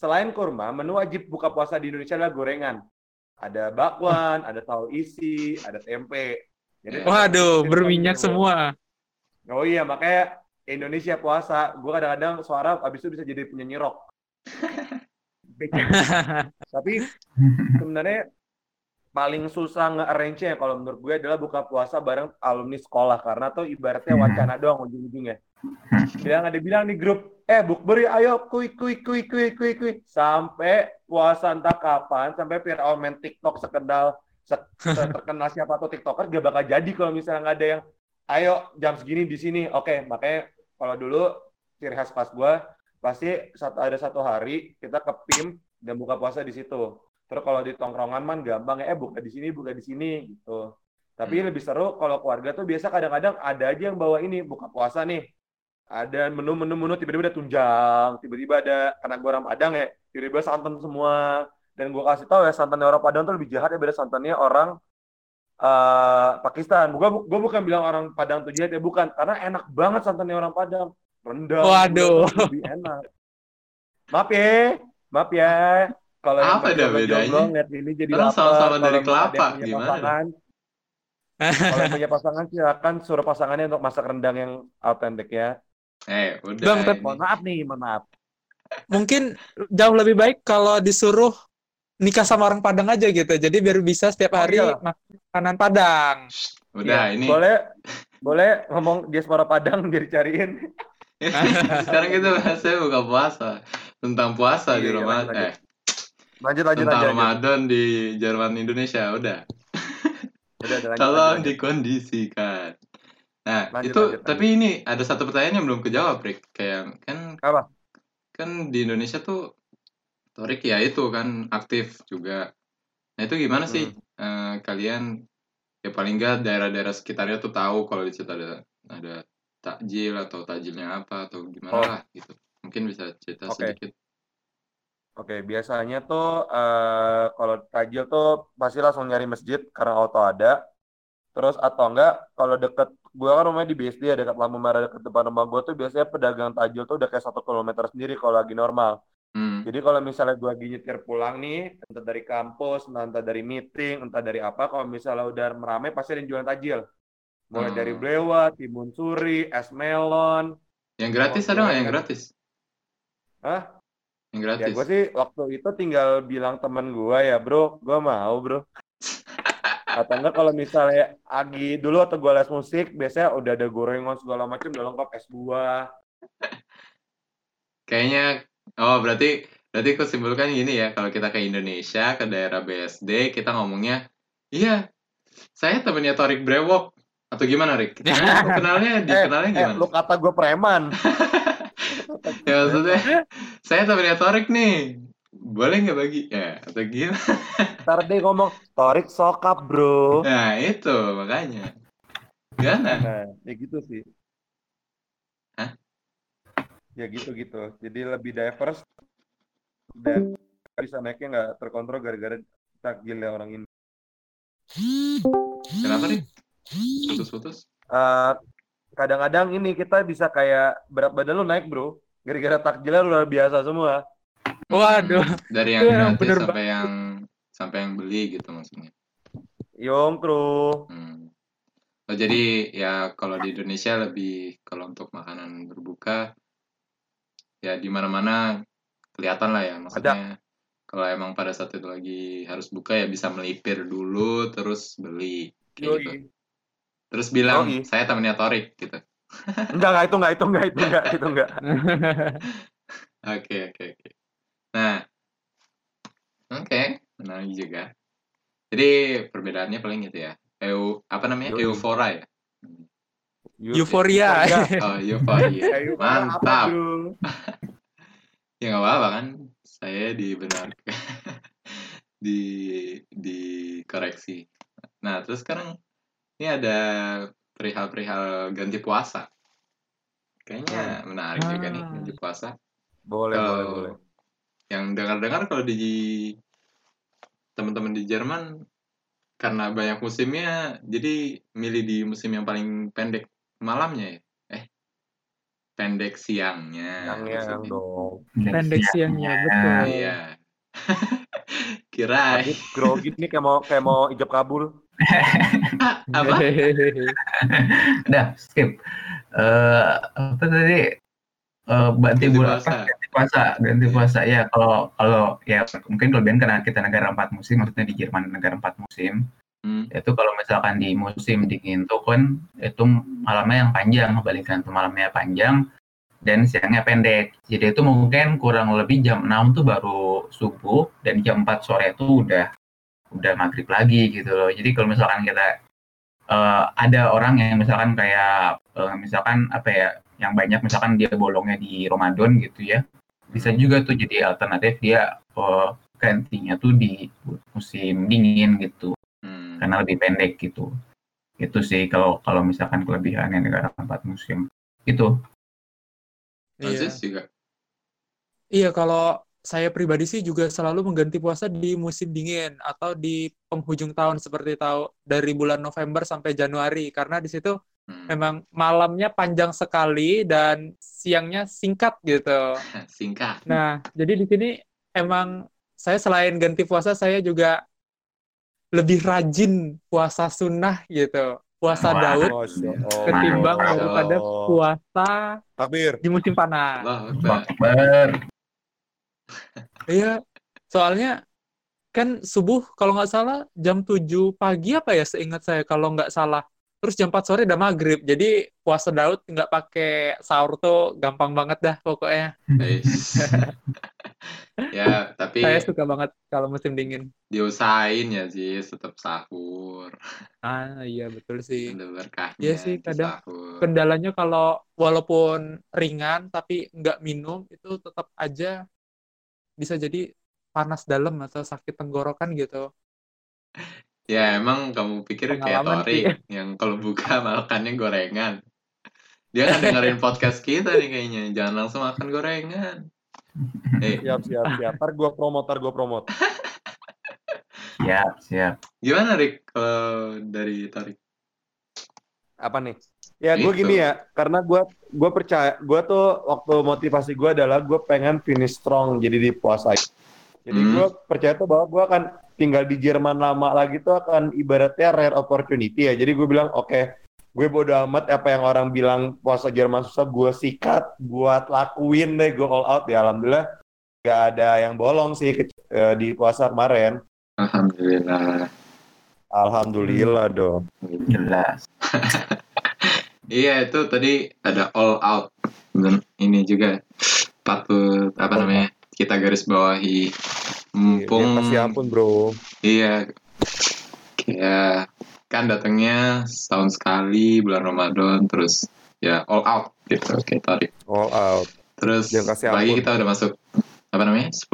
selain kurma, menu wajib buka puasa di Indonesia adalah gorengan. Ada bakwan, ada tahu isi, ada tempe. Jadi Waduh, berminyak semua. Oh iya, makanya Indonesia puasa, gue kadang-kadang suara abis itu bisa jadi penyanyi rock. Tapi sebenarnya paling susah nge-arrange ya kalau menurut gue adalah buka puasa bareng alumni sekolah karena tuh ibaratnya wacana doang ujung-ujungnya. Bilang ada bilang di grup, eh bukber yuk, ayo kui kui kui kui kui kui sampai puasa entah kapan sampai viral main TikTok sekedal se- terkenal siapa tuh TikToker gak bakal jadi kalau misalnya nggak ada yang ayo jam segini di sini. Oke, makanya kalau dulu ciri khas pas gue pasti satu ada satu hari kita ke PIM dan buka puasa di situ. Terus kalau di tongkrongan man gampang ya, eh buka di sini, buka di sini gitu. Tapi Hmm. lebih seru kalau keluarga tuh biasa kadang-kadang ada aja yang bawa ini buka puasa nih. Ada menu-menu menu tiba-tiba ada tunjang, tiba-tiba ada karena gue orang Padang ya, tiba-tiba santan semua. Dan gue kasih tahu ya santannya orang Padang tuh lebih jahat ya beda santannya orang eh, Pakistan. Gue gue bukan bilang orang Padang tuh jahat ya bukan, karena enak banget santannya orang Padang. Rendang. Waduh. lebih enak. Maaf ya, maaf ya. Kalau yang Apa jomblo- bedanya? jomblo ngeliat ini jadi Orang sama-sama dari ada kelapa, gimana? pasangan, kalau punya pasangan silakan suruh pasangannya untuk masak rendang yang autentik ya. Eh, udah. Bang, ini. Mohon maaf nih, mohon maaf. Mungkin jauh lebih baik kalau disuruh nikah sama orang Padang aja gitu. Jadi biar bisa setiap Oh, hari iya. makan makanan Padang. Udah, Ya, ini Boleh boleh ngomong diaspora Padang biar dicariin. sekarang kita bahasnya buka puasa tentang puasa Iya, di iya, Ramadan lanjut, lanjut. eh Lanjut lanjut tentang lanjut. lanjut. Ramadan di Jerman Indonesia udah Udah, udah, lanjut, tolong lanjut, lanjut. dikondisikan nah Lanjut, itu lanjut, tapi ini ada satu pertanyaan yang belum kejawab Rick kayak kan Apa? kan di Indonesia tuh Torik ya itu kan aktif juga nah itu gimana sih Hmm. eh, kalian ya paling nggak daerah-daerah sekitarnya tuh tahu kalau di situ ada ada takjil atau takjilnya apa atau gimana Oh. lah gitu mungkin bisa cerita Oke. sedikit Oke, biasanya tuh eh, kalau tajil tuh pasti langsung nyari masjid karena auto ada. Terus atau enggak kalau deket gue kan rumahnya di BSD ya dekat lampu merah dekat depan rumah gue tuh biasanya pedagang tajil tuh udah kayak satu kilometer sendiri kalau lagi normal. hmm. Jadi kalau misalnya gue lagi nyetir pulang nih, entah dari kampus, entah, dari meeting, entah dari apa, kalau misalnya udah meramai pasti ada yang jualan tajil. Mulai Hmm. dari blewat, timun suri, es melon. Yang gratis ada nggak yang kan. gratis? Hah? Yang Ya gratis. gue sih waktu itu tinggal bilang temen gue ya bro, gue mau bro. Atau enggak kalau misalnya Agi dulu atau gue les musik, biasanya udah ada gorengan segala macam, udah lengkap es buah. Kayaknya oh berarti berarti aku simpulkan gini ya, kalau kita ke Indonesia, ke daerah BSD, kita ngomongnya, iya, saya temennya Torik Brewok. Atau gimana, Rik? Kenalnya, dikenalnya Eh, gimana? lu kata gue preman. Ya maksudnya, saya temennya Torik nih. Boleh nggak bagi? Ya, atau gimana? Ntar dia ngomong, Torik sokap bro. Nah, itu makanya. Gimana? Nah, ya gitu sih. Hah? Ya gitu-gitu. Jadi lebih diverse dan bisa naiknya nggak terkontrol gara-gara takjilnya orang ini. Kenapa, Rik? Putus-putus? Eh, kadang-kadang ini kita bisa kayak berat badan lu naik bro. Gara-gara takjilnya lu luar biasa semua. Waduh. Dari yang gratis bener sampai yang sampai yang beli gitu maksudnya. Yong kru. Hmm. Oh, jadi ya kalau di Indonesia lebih kalau untuk makanan berbuka ya di mana-mana kelihatan lah ya maksudnya kalau emang pada saat itu lagi harus buka ya bisa melipir dulu terus beli kayak gitu. Terus bilang Yoi. saya temennya Torik gitu. Enggak, enggak itu enggak itu enggak itu enggak itu enggak. Oke oke oke. Nah Oke, menarik juga. Jadi perbedaannya paling gitu ya. Eu, apa namanya? Yoi. Eufora ya. Euforia. Oh, euforia. Mantap. Ya nggak apa-apa kan. Saya dibenarkan. di dikoreksi. Nah, terus sekarang ini ada perihal-perihal ganti puasa. Kayaknya menarik juga nih Ah. ganti puasa. Boleh, Kalau boleh, boleh. yang dengar-dengar kalau di teman-teman di Jerman karena banyak musimnya, jadi milih di musim yang paling pendek malamnya ya. Eh, pendek siangnya. Maksudnya. dong. Pendek siangnya, betul. Iya. Kira grogi nih kayak mau kayak mau ijab kabul. apa? Udah, skip. Eh apa tadi? Eh ganti Ganti bulan apa? Ganti puasa, ganti puasa. Ya, kalau kalau ya mungkin kelebihan karena kita negara empat musim, maksudnya di Jerman negara empat musim. Hmm. Itu kalau misalkan di musim dingin tuh kan itu malamnya yang panjang, kebalikan tuh malamnya panjang dan siangnya pendek. Jadi itu mungkin kurang lebih jam 6 tuh baru subuh dan jam 4 sore itu udah udah maghrib lagi gitu loh. Jadi kalau misalkan kita eh, ada orang yang misalkan kayak eh, misalkan apa ya yang banyak misalkan dia bolongnya di Ramadan gitu ya. Bisa juga tuh jadi alternatif dia gantinya tuh di musim dingin gitu Hmm. karena lebih pendek gitu. Itu sih kalau kalau misalkan kelebihannya negara empat musim. Itu. Iya. Juga. Iya, kalau saya pribadi sih juga selalu mengganti puasa di musim dingin atau di penghujung tahun seperti tahu dari bulan November sampai Januari karena di situ Hmm. memang malamnya panjang sekali dan siangnya singkat gitu. Singkat. Nah, jadi di sini emang saya selain ganti puasa saya juga lebih rajin puasa sunnah gitu. Puasa Wah. Daud Allah. ketimbang Masya daripada puasa Takbir. di musim panas. Iya, soalnya kan subuh kalau nggak salah jam 7 pagi apa ya seingat saya kalau nggak salah. Terus jam 4 sore udah maghrib. Jadi puasa Daud nggak pakai sahur tuh gampang banget dah pokoknya. Ya, tapi Saya suka banget kalau musim dingin. diusahain ya sih tetap sahur. Ah, iya betul sih. Ada berkahnya Iya sih, kadang sahur. Kendalanya kalau walaupun ringan tapi nggak minum itu tetap aja bisa jadi panas dalam atau sakit tenggorokan gitu. Ya emang kamu pikir kayak Tori sih. yang kalau buka makannya gorengan. Dia kan dengerin podcast kita nih kayaknya. Jangan langsung makan gorengan. Eh, Siap, siap, siap. Ntar gua promote, ntar gua promote. Siap, siap. gimana Rick kalau dari Tori? Apa nih? Ya gue Itu. gini ya, karena gue gue percaya, gue tuh waktu motivasi gue adalah gue pengen finish strong, jadi di puasa. Jadi Hmm. gue percaya tuh bahwa gue akan tinggal di Jerman lama lagi tuh akan ibaratnya rare opportunity ya. Jadi gue bilang oke, gue bodo amat apa yang orang bilang puasa Jerman susah, gue sikat, buat lakuin deh, gue all out ya. Alhamdulillah gak ada yang bolong sih ke- eh, di puasa kemarin. Alhamdulillah. Alhamdulillah dong. Jelas. Iya itu tadi ada all out dan ini juga patut apa namanya kita garis bawahi Iya, mumpung kasih ampun bro. iya kayak kan datangnya setahun sekali bulan Ramadan terus ya all out gitu kayak tadi All out. terus Jangan kasih lagi ampun. kita udah masuk apa namanya 10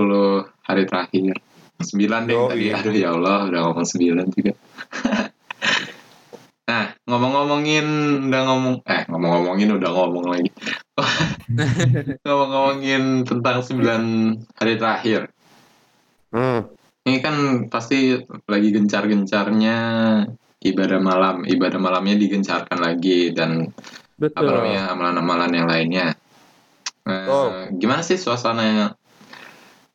hari terakhir 9 deh Yoi. tadi aduh ya Allah udah ngomong 9 juga ngomong-ngomongin udah ngomong eh ngomong-ngomongin udah ngomong lagi ngomong-ngomongin tentang 9 hari terakhir Hmm. ini kan pasti lagi gencar-gencarnya ibadah malam ibadah malamnya digencarkan lagi dan apa Betul. namanya amalan-amalan yang lainnya. Eh, Oh. Gimana sih suasananya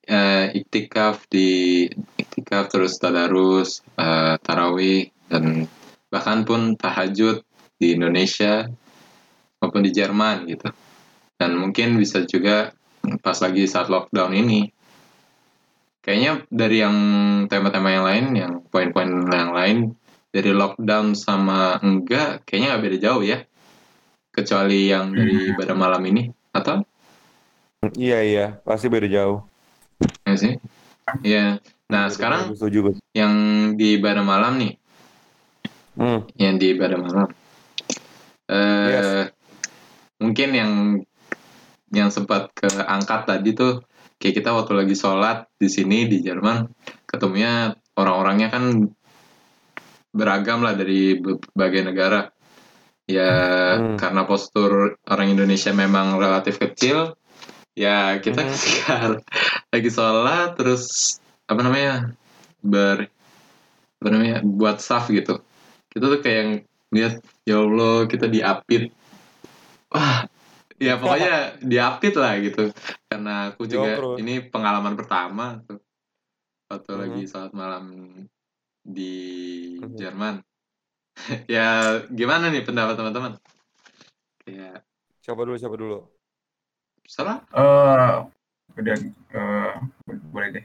eh, iktikaf di iktikaf terus tadarus, eh, tarawih dan bahkan pun tahajud di Indonesia maupun di Jerman gitu. Dan mungkin bisa juga pas lagi saat lockdown ini. Kayaknya dari yang tema-tema yang lain, yang poin-poin yang lain dari lockdown sama enggak, kayaknya nggak beda jauh ya. Kecuali yang dari ibadah malam ini atau? Iya iya, pasti beda jauh. ya sih. Iya. Nah, sekarang yang di ibadah malam nih, Hmm. yang di ibadah malam. Eh, Yes. mungkin yang yang sempat keangkat tadi tuh kayak kita waktu lagi sholat di sini di Jerman ketemunya orang-orangnya kan beragam lah dari berbagai negara ya Hmm. karena postur orang Indonesia memang relatif kecil ya kita Mhm. ketika lagi sholat terus apa namanya ber apa namanya buat saf gitu kita tuh kayak lihat ya Allah kita diapit wah ya pokoknya diapit lah gitu karena aku Yo, juga bro. ini pengalaman pertama tuh waktu Mhm. lagi sholat malam di Mhm. Jerman ya gimana nih pendapat teman-teman kayak Siapa dulu, siapa dulu? salah Eh, udah eh, boleh deh.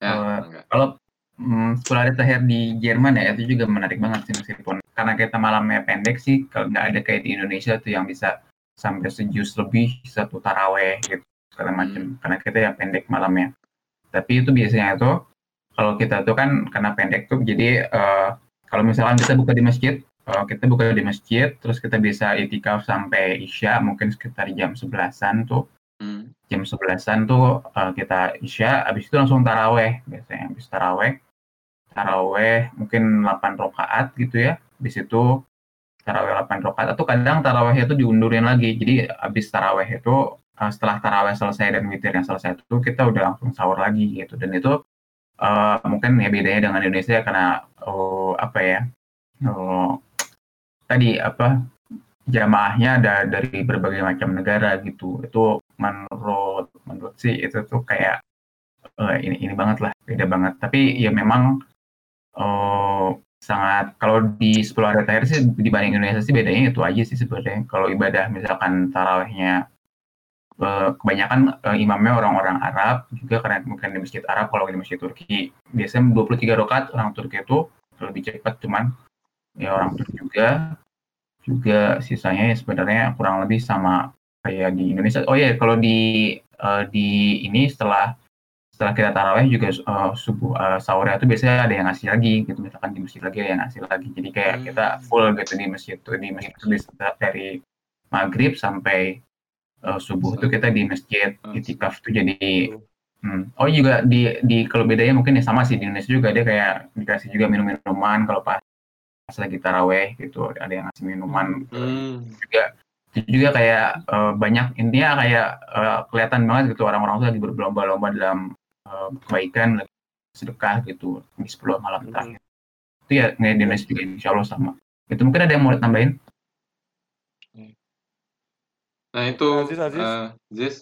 ya enggak Kalau mm, 10 hari terakhir di Jerman ya itu juga menarik banget sih meskipun karena kita malamnya pendek sih kalau nggak ada kayak di Indonesia tuh yang bisa sampai sejus lebih satu taraweh gitu segala macam karena kita yang pendek malamnya. Tapi itu biasanya itu kalau kita tuh kan karena pendek tuh jadi eh, kalau misalkan kita buka di masjid eh, kita buka di masjid terus kita bisa itikaf sampai isya mungkin sekitar jam 11-an tuh Hmm. jam 11-an tuh uh, kita isya, habis itu langsung taraweh biasanya. Habis taraweh, taraweh mungkin 8 rakaat gitu ya. Habis itu taraweh 8 rakaat atau kadang taraweh itu diundurin lagi. Jadi habis taraweh itu uh, setelah taraweh selesai dan witir yang selesai itu kita udah langsung sahur lagi gitu. Dan itu uh, mungkin ya bedanya dengan Indonesia karena oh, apa ya? Oh, tadi apa jamaahnya ada dari berbagai macam negara gitu itu menurut menurut sih itu tuh kayak eh, ini ini banget lah beda banget tapi ya memang eh, sangat kalau di 10 hari terakhir sih dibanding Indonesia sih bedanya itu aja sih sebenarnya kalau ibadah misalkan tarawihnya eh, kebanyakan eh, imamnya orang-orang Arab juga karena mungkin di masjid Arab kalau di masjid Turki biasanya 23 rakaat orang Turki itu lebih cepat cuman ya orang Turki juga juga sisanya ya sebenarnya kurang lebih sama kayak di Indonesia. Oh iya, kalau di eh, di ini setelah setelah kita taraweh juga eh, subuh eh, sahurnya itu biasanya ada yang ngasih lagi gitu misalkan di masjid lagi ada yang ngasih lagi. Jadi kayak Hmm. kita full gitu di masjid tuh di masjid tuh dari maghrib sampai eh, subuh tuh kita di masjid Hmm. itikaf tuh jadi Hmm. Oh juga di di kalau bedanya mungkin ya sama sih di Indonesia juga dia kayak dikasih juga minum minuman kalau pas pas lagi taraweh gitu ada yang ngasih minuman Hmm. juga itu juga kayak eh, banyak intinya kayak eh, kelihatan banget gitu orang-orang tuh lagi berlomba-lomba dalam eh, kebaikan lagi sedekah gitu di 10 malam Hmm. terakhir itu ya nggak di Indonesia juga insya Allah sama itu mungkin ada yang mau tambahin nah itu Aziz, Aziz. eh, Ziz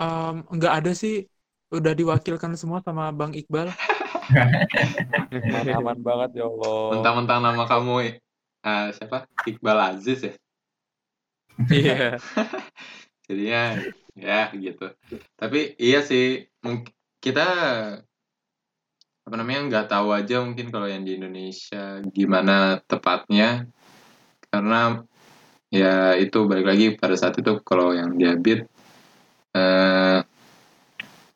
Em, nggak ada sih udah diwakilkan semua sama Bang Iqbal. Aman banget ya Allah. mentang-mentang nama kamu eh, siapa Iqbal Aziz ya Iya. jadinya ya gitu tapi iya sih kita apa namanya nggak tahu aja mungkin kalau yang di Indonesia gimana tepatnya karena ya itu balik lagi pada saat itu kalau yang diabit eh,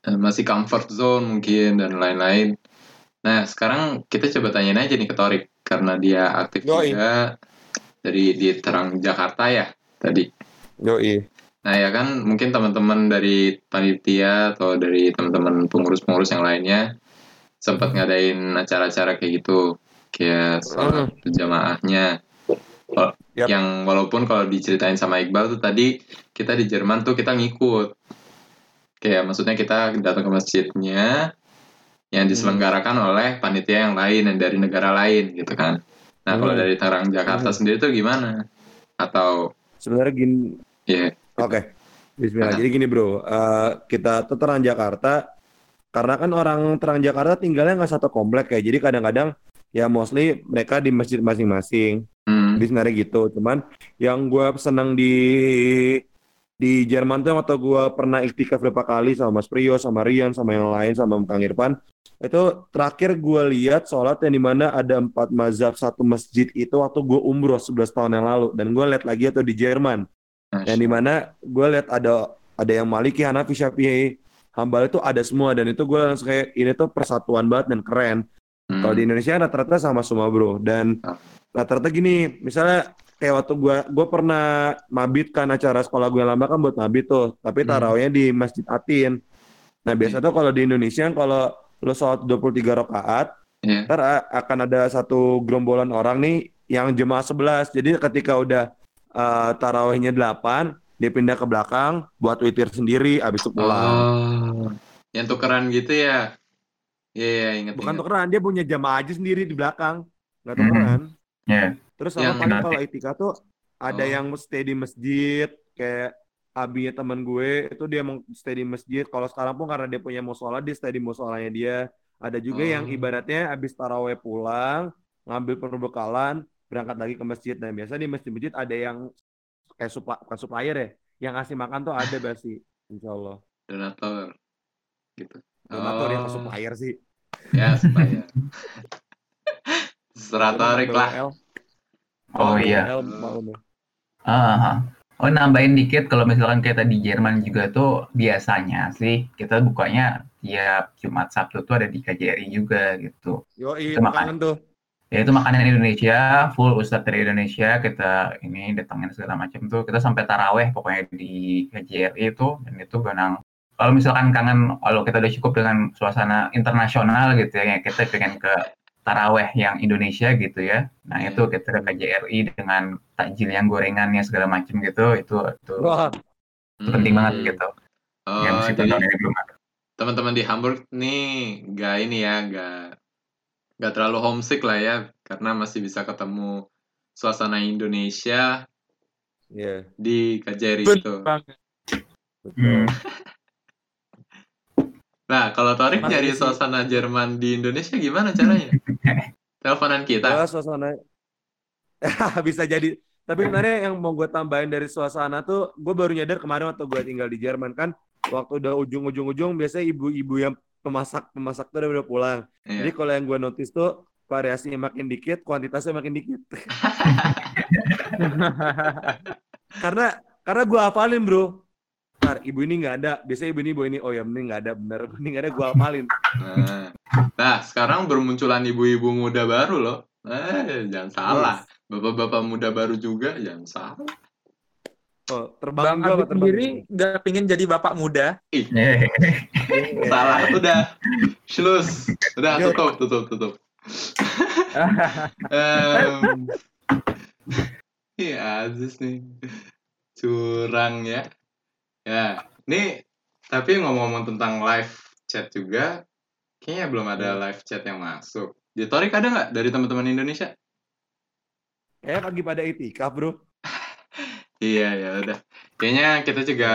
eh, masih comfort zone mungkin dan lain-lain nah sekarang kita coba tanyain aja nih ke Torik karena dia aktif Yoi. juga dari di Terang Jakarta ya tadi Yoi. Nah ya kan mungkin teman-teman dari panitia atau dari teman-teman pengurus-pengurus yang lainnya sempat ngadain acara-acara kayak gitu kayak soal jamaahnya. Wal- Yap. yang walaupun kalau diceritain sama Iqbal tuh tadi kita di Jerman tuh kita ngikut. Kayak maksudnya kita datang ke masjidnya yang diselenggarakan oleh panitia yang lain yang dari negara lain gitu kan. Nah kalau Hmm. dari Tangerang Jakarta sendiri tuh gimana? Atau Sebenarnya gini, ya Oke. Bismillah. Ah. Jadi gini bro, eh, kita tuh terang Jakarta, karena kan orang terang Jakarta tinggalnya nggak satu komplek ya. Jadi kadang-kadang ya mostly mereka di masjid masing-masing. hmm, Jadi sebenarnya gitu. Cuman yang gue senang di di Jerman tuh waktu gue pernah iktikaf beberapa kali sama Mas Priyo, sama Rian, sama yang lain, sama Kang Irfan. Itu terakhir gue lihat sholat yang di mana ada empat mazhab satu masjid itu waktu gue umroh 11 tahun yang lalu. Dan gue lihat lagi itu di Jerman yang di mana gue lihat ada ada yang Maliki, Hanafi, Syafi'i, hambal itu ada semua dan itu gue langsung kayak ini tuh persatuan banget dan keren. Hmm. Kalau di Indonesia rata-rata sama semua bro dan Ah. rata-rata gini, misalnya kayak waktu gue gue pernah mabit kan acara sekolah gue lama kan buat mabit tuh, tapi Hmm. tarawihnya di Masjid Atin. Nah biasa tuh kalau di Indonesia kalau lo sholat 23 rakaat, Iya. ntar akan ada satu gerombolan orang nih yang jemaah 11. Jadi ketika udah uh, tarawihnya 8, dia pindah ke belakang buat witir sendiri, abis itu pulang. Oh, yang tukeran gitu ya? Iya, iya, inget Bukan inget. tukeran, dia punya jamaah aja sendiri di belakang. Nggak Hmm. tukeran. Ya. Terus sama Yang- paling kalau etika tuh ada Oh. yang stay di masjid, kayak abinya teman gue itu dia mau stay di masjid. Kalau sekarang pun karena dia punya musola, dia stay di musolanya dia. Ada juga yang Oh. ibaratnya habis taraweh pulang, ngambil perbekalan, berangkat lagi ke masjid. Dan biasa di masjid-masjid ada yang kayak supla, bukan supplier ya, yang ngasih makan tuh ada basi, insya Allah. Donatur. Gitu. Donatur yang ke Oh. supplier sih. Ya, supaya. Seratorik lah. Oh iya. Ya. Ah, oh nambahin dikit kalau misalkan kita di Jerman juga tuh biasanya sih kita bukanya tiap Jumat Sabtu tuh ada di KJRI juga gitu. Makan. kangen tuh. Ya itu makanan Indonesia, full ustadz dari Indonesia kita ini datangin segala macam tuh. Kita sampai taraweh pokoknya di KJRI itu dan itu benang. Kalau misalkan kangen, kalau kita udah cukup dengan suasana internasional gitu ya, kita pengen ke taraweh yang Indonesia gitu ya. Nah itu kita ke KJRI dengan takjil yang gorengannya segala macam gitu, itu itu, Wah, itu penting banget Hmm. gitu. Oh, jadi ada. teman-teman di Hamburg nih nggak ini ya, nggak nggak terlalu homesick lah ya, karena masih bisa ketemu suasana Indonesia iya, di KJRI Bener itu. Hmm. Nah, kalau Torik nyari sih. suasana Jerman di Indonesia gimana caranya? Teleponan kita. Ya, suasana bisa jadi. Tapi sebenarnya yang mau gue tambahin dari suasana tuh, gue baru nyadar kemarin waktu gue tinggal di Jerman kan, waktu udah ujung-ujung-ujung biasanya ibu-ibu yang pemasak pemasak tuh udah, udah pulang. Jadi Iya. kalau yang gue notice tuh variasinya makin dikit, kuantitasnya makin dikit. karena karena gue hafalin bro. Ntar, ibu ini nggak ada. Biasanya ibu ini ibu ini, oh ya ini nggak ada bener. Ini nggak ada gue hafalin. Nah, nah, sekarang bermunculan ibu-ibu muda baru loh. Eh, jangan salah. Bapak-bapak muda baru juga, jangan salah. Oh, terbang Bang Abid sendiri nggak pingin jadi bapak muda. Eh, Salah, udah. Schlus. Udah, tutup, tutup, tutup. Em, Iya, Aziz nih. Curang ya. Ya, nih, tapi ngomong-ngomong tentang live chat juga, kayaknya belum ada live chat yang masuk. Di Torik ada nggak dari teman-teman Indonesia? Kayak lagi pada itikaf bro. Iya ya udah. Kayaknya kita juga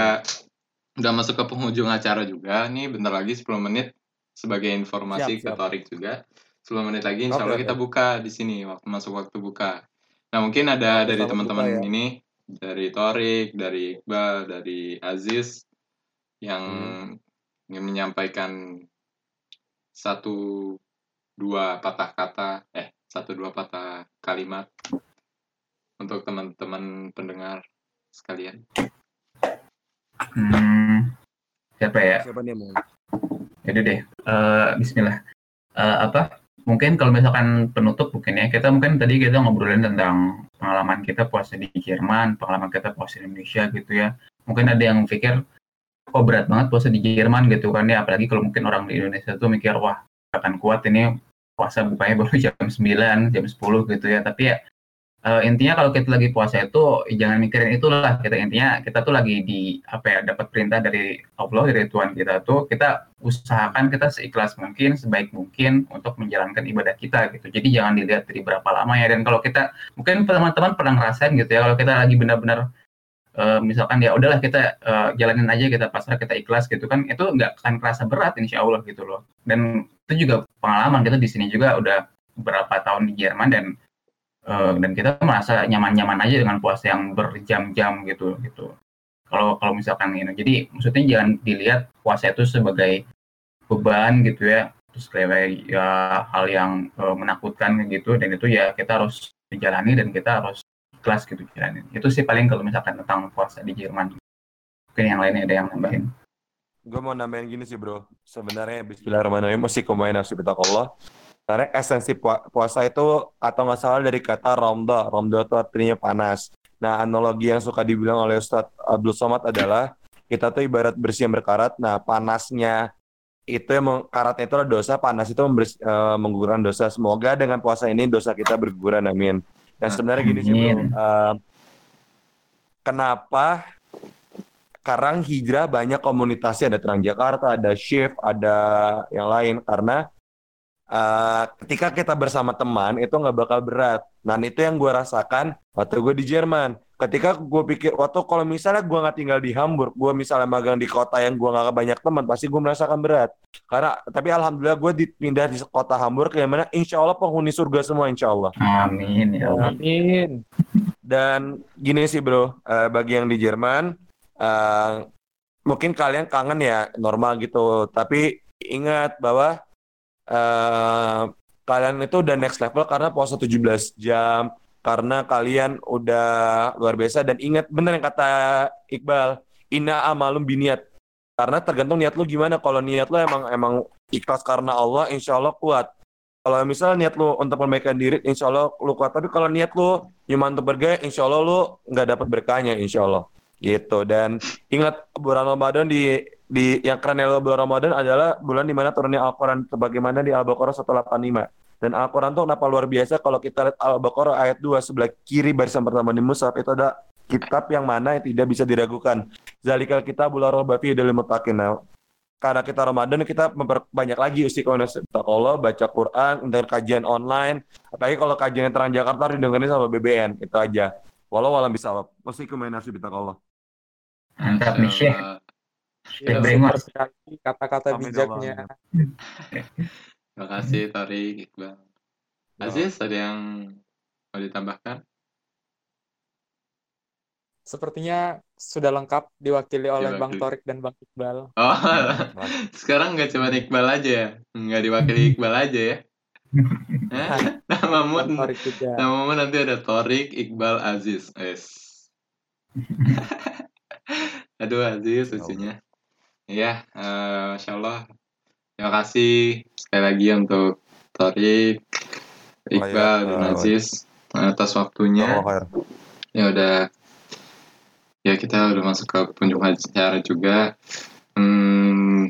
udah masuk ke penghujung acara juga. Nih bentar lagi 10 menit sebagai informasi Siap, ke. Torik juga. 10 menit lagi insya Allah kita buka di sini waktu masuk waktu buka. Nah mungkin ada dari teman-teman ya. ini dari Torik, dari Iqbal, dari Aziz yang Hmm. ingin menyampaikan satu dua patah kata eh satu dua patah kalimat untuk teman-teman pendengar sekalian. hmm, siapa ya? Siapa nih mau? Jadi deh, eh, Bismillah. Eh, apa? Mungkin kalau misalkan penutup mungkin ya, kita mungkin tadi kita ngobrolin tentang pengalaman kita puasa di Jerman, pengalaman kita puasa di Indonesia gitu ya. Mungkin ada yang pikir, kok berat banget puasa di Jerman gitu kan ya, apalagi kalau mungkin orang di Indonesia tuh mikir, wah akan kuat ini puasa bukanya baru jam 9, jam 10 gitu ya. Tapi ya eh, intinya kalau kita lagi puasa itu jangan mikirin itulah. Kita intinya kita tuh lagi di apa ya dapat perintah dari Allah dari Tuhan kita tuh kita usahakan kita seikhlas mungkin sebaik mungkin untuk menjalankan ibadah kita gitu. Jadi jangan dilihat dari berapa lama ya. Dan kalau kita mungkin teman-teman pernah ngerasain gitu ya kalau kita lagi benar-benar eh, misalkan ya udahlah kita eh, jalanin aja kita pasrah kita ikhlas gitu kan itu nggak akan kerasa berat insya Allah gitu loh. Dan itu juga pengalaman kita di sini juga udah beberapa tahun di Jerman dan eh, dan kita merasa nyaman-nyaman aja dengan puasa yang berjam-jam gitu gitu kalau kalau misalkan ini jadi maksudnya jangan dilihat puasa itu sebagai beban gitu ya terus kayak ya hal yang eh, menakutkan gitu dan itu ya kita harus dijalani dan kita harus ikhlas gitu jalanin itu sih paling kalau misalkan tentang puasa di Jerman mungkin yang lainnya ada yang nambahin gue mau nambahin gini sih bro. Sebenarnya Bismillahirrahmanirrahim masih kumain Allah. Karena esensi pua- puasa itu atau nggak salah dari kata romda. Romda itu artinya panas. Nah analogi yang suka dibilang oleh Ustadz Abdul Somad adalah kita tuh ibarat bersih yang berkarat. Nah panasnya itu yang karatnya itu adalah dosa. Panas itu members- eh, menggugurkan dosa. Semoga dengan puasa ini dosa kita berguguran. Amin. Dan sebenarnya gini sih bro. Eh, kenapa sekarang hijrah banyak komunitasnya ada Transjakarta, ada Shift, ada yang lain karena eh, ketika kita bersama teman itu nggak bakal berat. Nah itu yang gue rasakan waktu gue di Jerman. Ketika gue pikir waktu kalau misalnya gue nggak tinggal di Hamburg, gue misalnya magang di kota yang gue nggak banyak teman, pasti gue merasakan berat. Karena tapi alhamdulillah gue dipindah di kota Hamburg yang mana insya Allah penghuni surga semua insya Allah. Amin ya Allah. Amin. Dan gini sih bro, eh, bagi yang di Jerman, eh, mungkin kalian kangen ya normal gitu. Tapi ingat bahwa eh, kalian itu udah next level karena puasa 17 jam, karena kalian udah luar biasa. Dan ingat bener yang kata Iqbal, ina amalum biniat. Karena tergantung niat lu gimana. Kalau niat lu emang emang ikhlas karena Allah, insya Allah kuat. Kalau misalnya niat lu untuk membaikkan diri, insya Allah lu kuat. Tapi kalau niat lu cuma untuk bergaya, insya Allah lu nggak dapat berkahnya, insya Allah. Gitu. Dan ingat bulan Ramadan di di yang keren dari bulan Ramadan adalah bulan di mana turunnya Al-Quran sebagaimana di Al-Baqarah 185. Dan Al-Quran tuh kenapa luar biasa kalau kita lihat Al-Baqarah ayat 2 sebelah kiri barisan pertama di Mushaf itu ada kitab yang mana yang tidak bisa diragukan. Zalikal kita bulan Rabafi dari mutakin. Nah, karena kita Ramadan kita memperbanyak lagi istiqomah Allah baca Quran dan kajian online apalagi kalau kajian terang Jakarta dengerin sama BBN itu aja walau walam bisa main nasib Allah Mantap nih Syekh. Eh, Syekh Ya, kata-kata bijaknya. ya. Terima kasih Torik, Iqbal. Aziz, ada yang mau ditambahkan? Sepertinya sudah lengkap diwakili oleh Bang Diwakili. Torik dan Bang Iqbal. Oh, sekarang nggak cuma Iqbal aja ya? Nggak diwakili Iqbal aja ya? Hah? Namamu, Bang juga. namamu nanti ada Torik, Iqbal, Aziz. Yes. Aduh Aziz lucunya. Ya, eh, Masya Allah. Terima kasih sekali lagi untuk Torik, Iqbal, ya, dan eh, Aziz atas waktunya. Allah khair. Ya udah, ya kita udah masuk ke pengunjung acara juga. Hmm,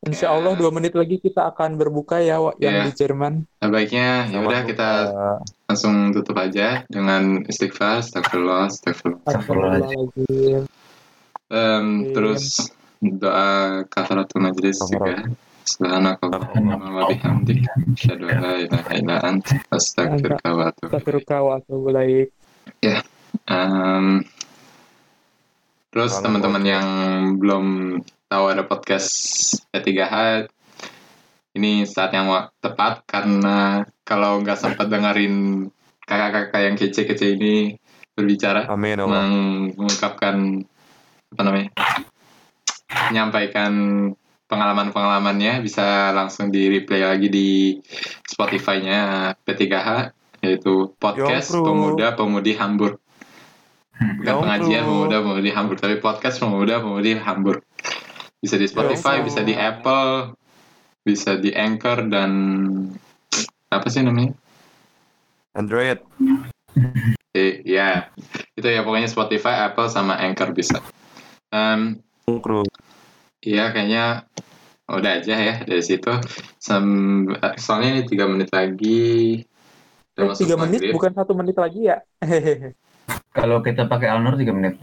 Insya Allah dua menit lagi kita akan berbuka ya Wak, yang Iya. di Jerman. nah baiknya ya udah kita langsung tutup aja dengan istighfar, astagfirullah, astagfirullah. Astagfirullahaladzim. Em, Iya. terus doa kafaratul majlis juga. Subhanakallahumma wa bihamdik asyhadu an la ilaha illa anta astaghfiruka wa atubu ilaik. Astagfirullah wa atubu ilaik. Em, terus teman-teman yang belum tahu ada podcast P3H, ini saat yang tepat karena kalau nggak sempat dengerin kakak-kakak yang kece-kece ini berbicara, Amin mengungkapkan apa namanya, menyampaikan pengalaman-pengalamannya bisa langsung di replay lagi di Spotify-nya P3H yaitu podcast Yongkru. pemuda pemudi Hamburg bukan Yongkru. pengajian pemuda pemudi Hamburg tapi podcast pemuda pemudi Hamburg bisa di Spotify Yongkru. bisa di Apple bisa di Anchor dan apa sih namanya Android. eh, ya itu ya pokoknya Spotify Apple sama Anchor bisa Kru. Iya kayaknya udah aja ya dari situ. Sem soalnya ini tiga menit lagi. Eh, tiga menit maghrib. bukan satu menit lagi ya? Kalau kita pakai Alnur 3 menit.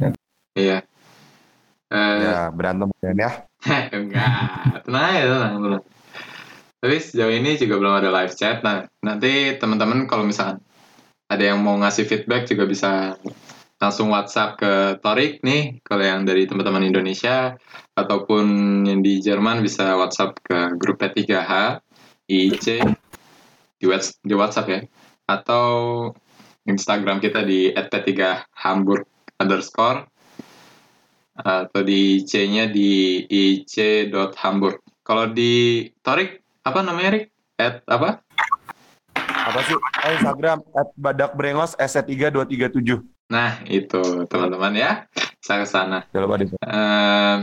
Iya. Eh, Ya berantem kan ya. enggak, tenang aja, tenang, tenang. Tapi sejauh ini juga belum ada live chat. Nah, nanti teman-teman kalau misalkan ada yang mau ngasih feedback juga bisa langsung WhatsApp ke Torik nih, kalau yang dari teman-teman Indonesia ataupun yang di Jerman bisa WhatsApp ke grup P3H, IC di, whats- di WhatsApp ya, atau Instagram kita di @p3hamburg underscore atau di C-nya di ic.hamburg. Kalau di Torik apa namanya Rik? At apa? Apa sih? Instagram at badak brengos S3237. Nah, itu teman-teman ya. Saya ke sana. Jangan lupa di Ehm,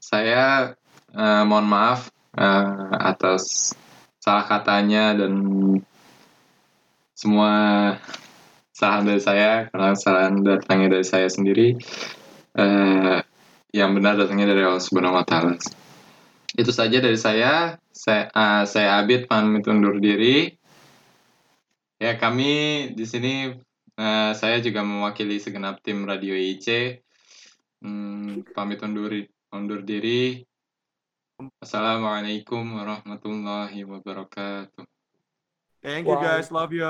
saya eh, mohon maaf eh, atas salah katanya dan semua kesalahan dari saya karena kesalahan datangnya dari saya sendiri. Eh, yang benar datangnya dari Allah Subhanahu wa taala. Itu saja dari saya. Saya eh, saya Abid pamit undur diri. Ya, kami di sini eh, saya juga mewakili segenap tim Radio IC. Hmm, pamit undur undur diri. Assalamualaikum warahmatullahi wabarakatuh. Thank you guys, love you.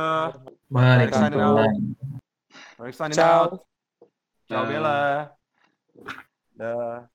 Waalaikumsalam. We're signing Ciao. out. Ciao. Bella. Dah.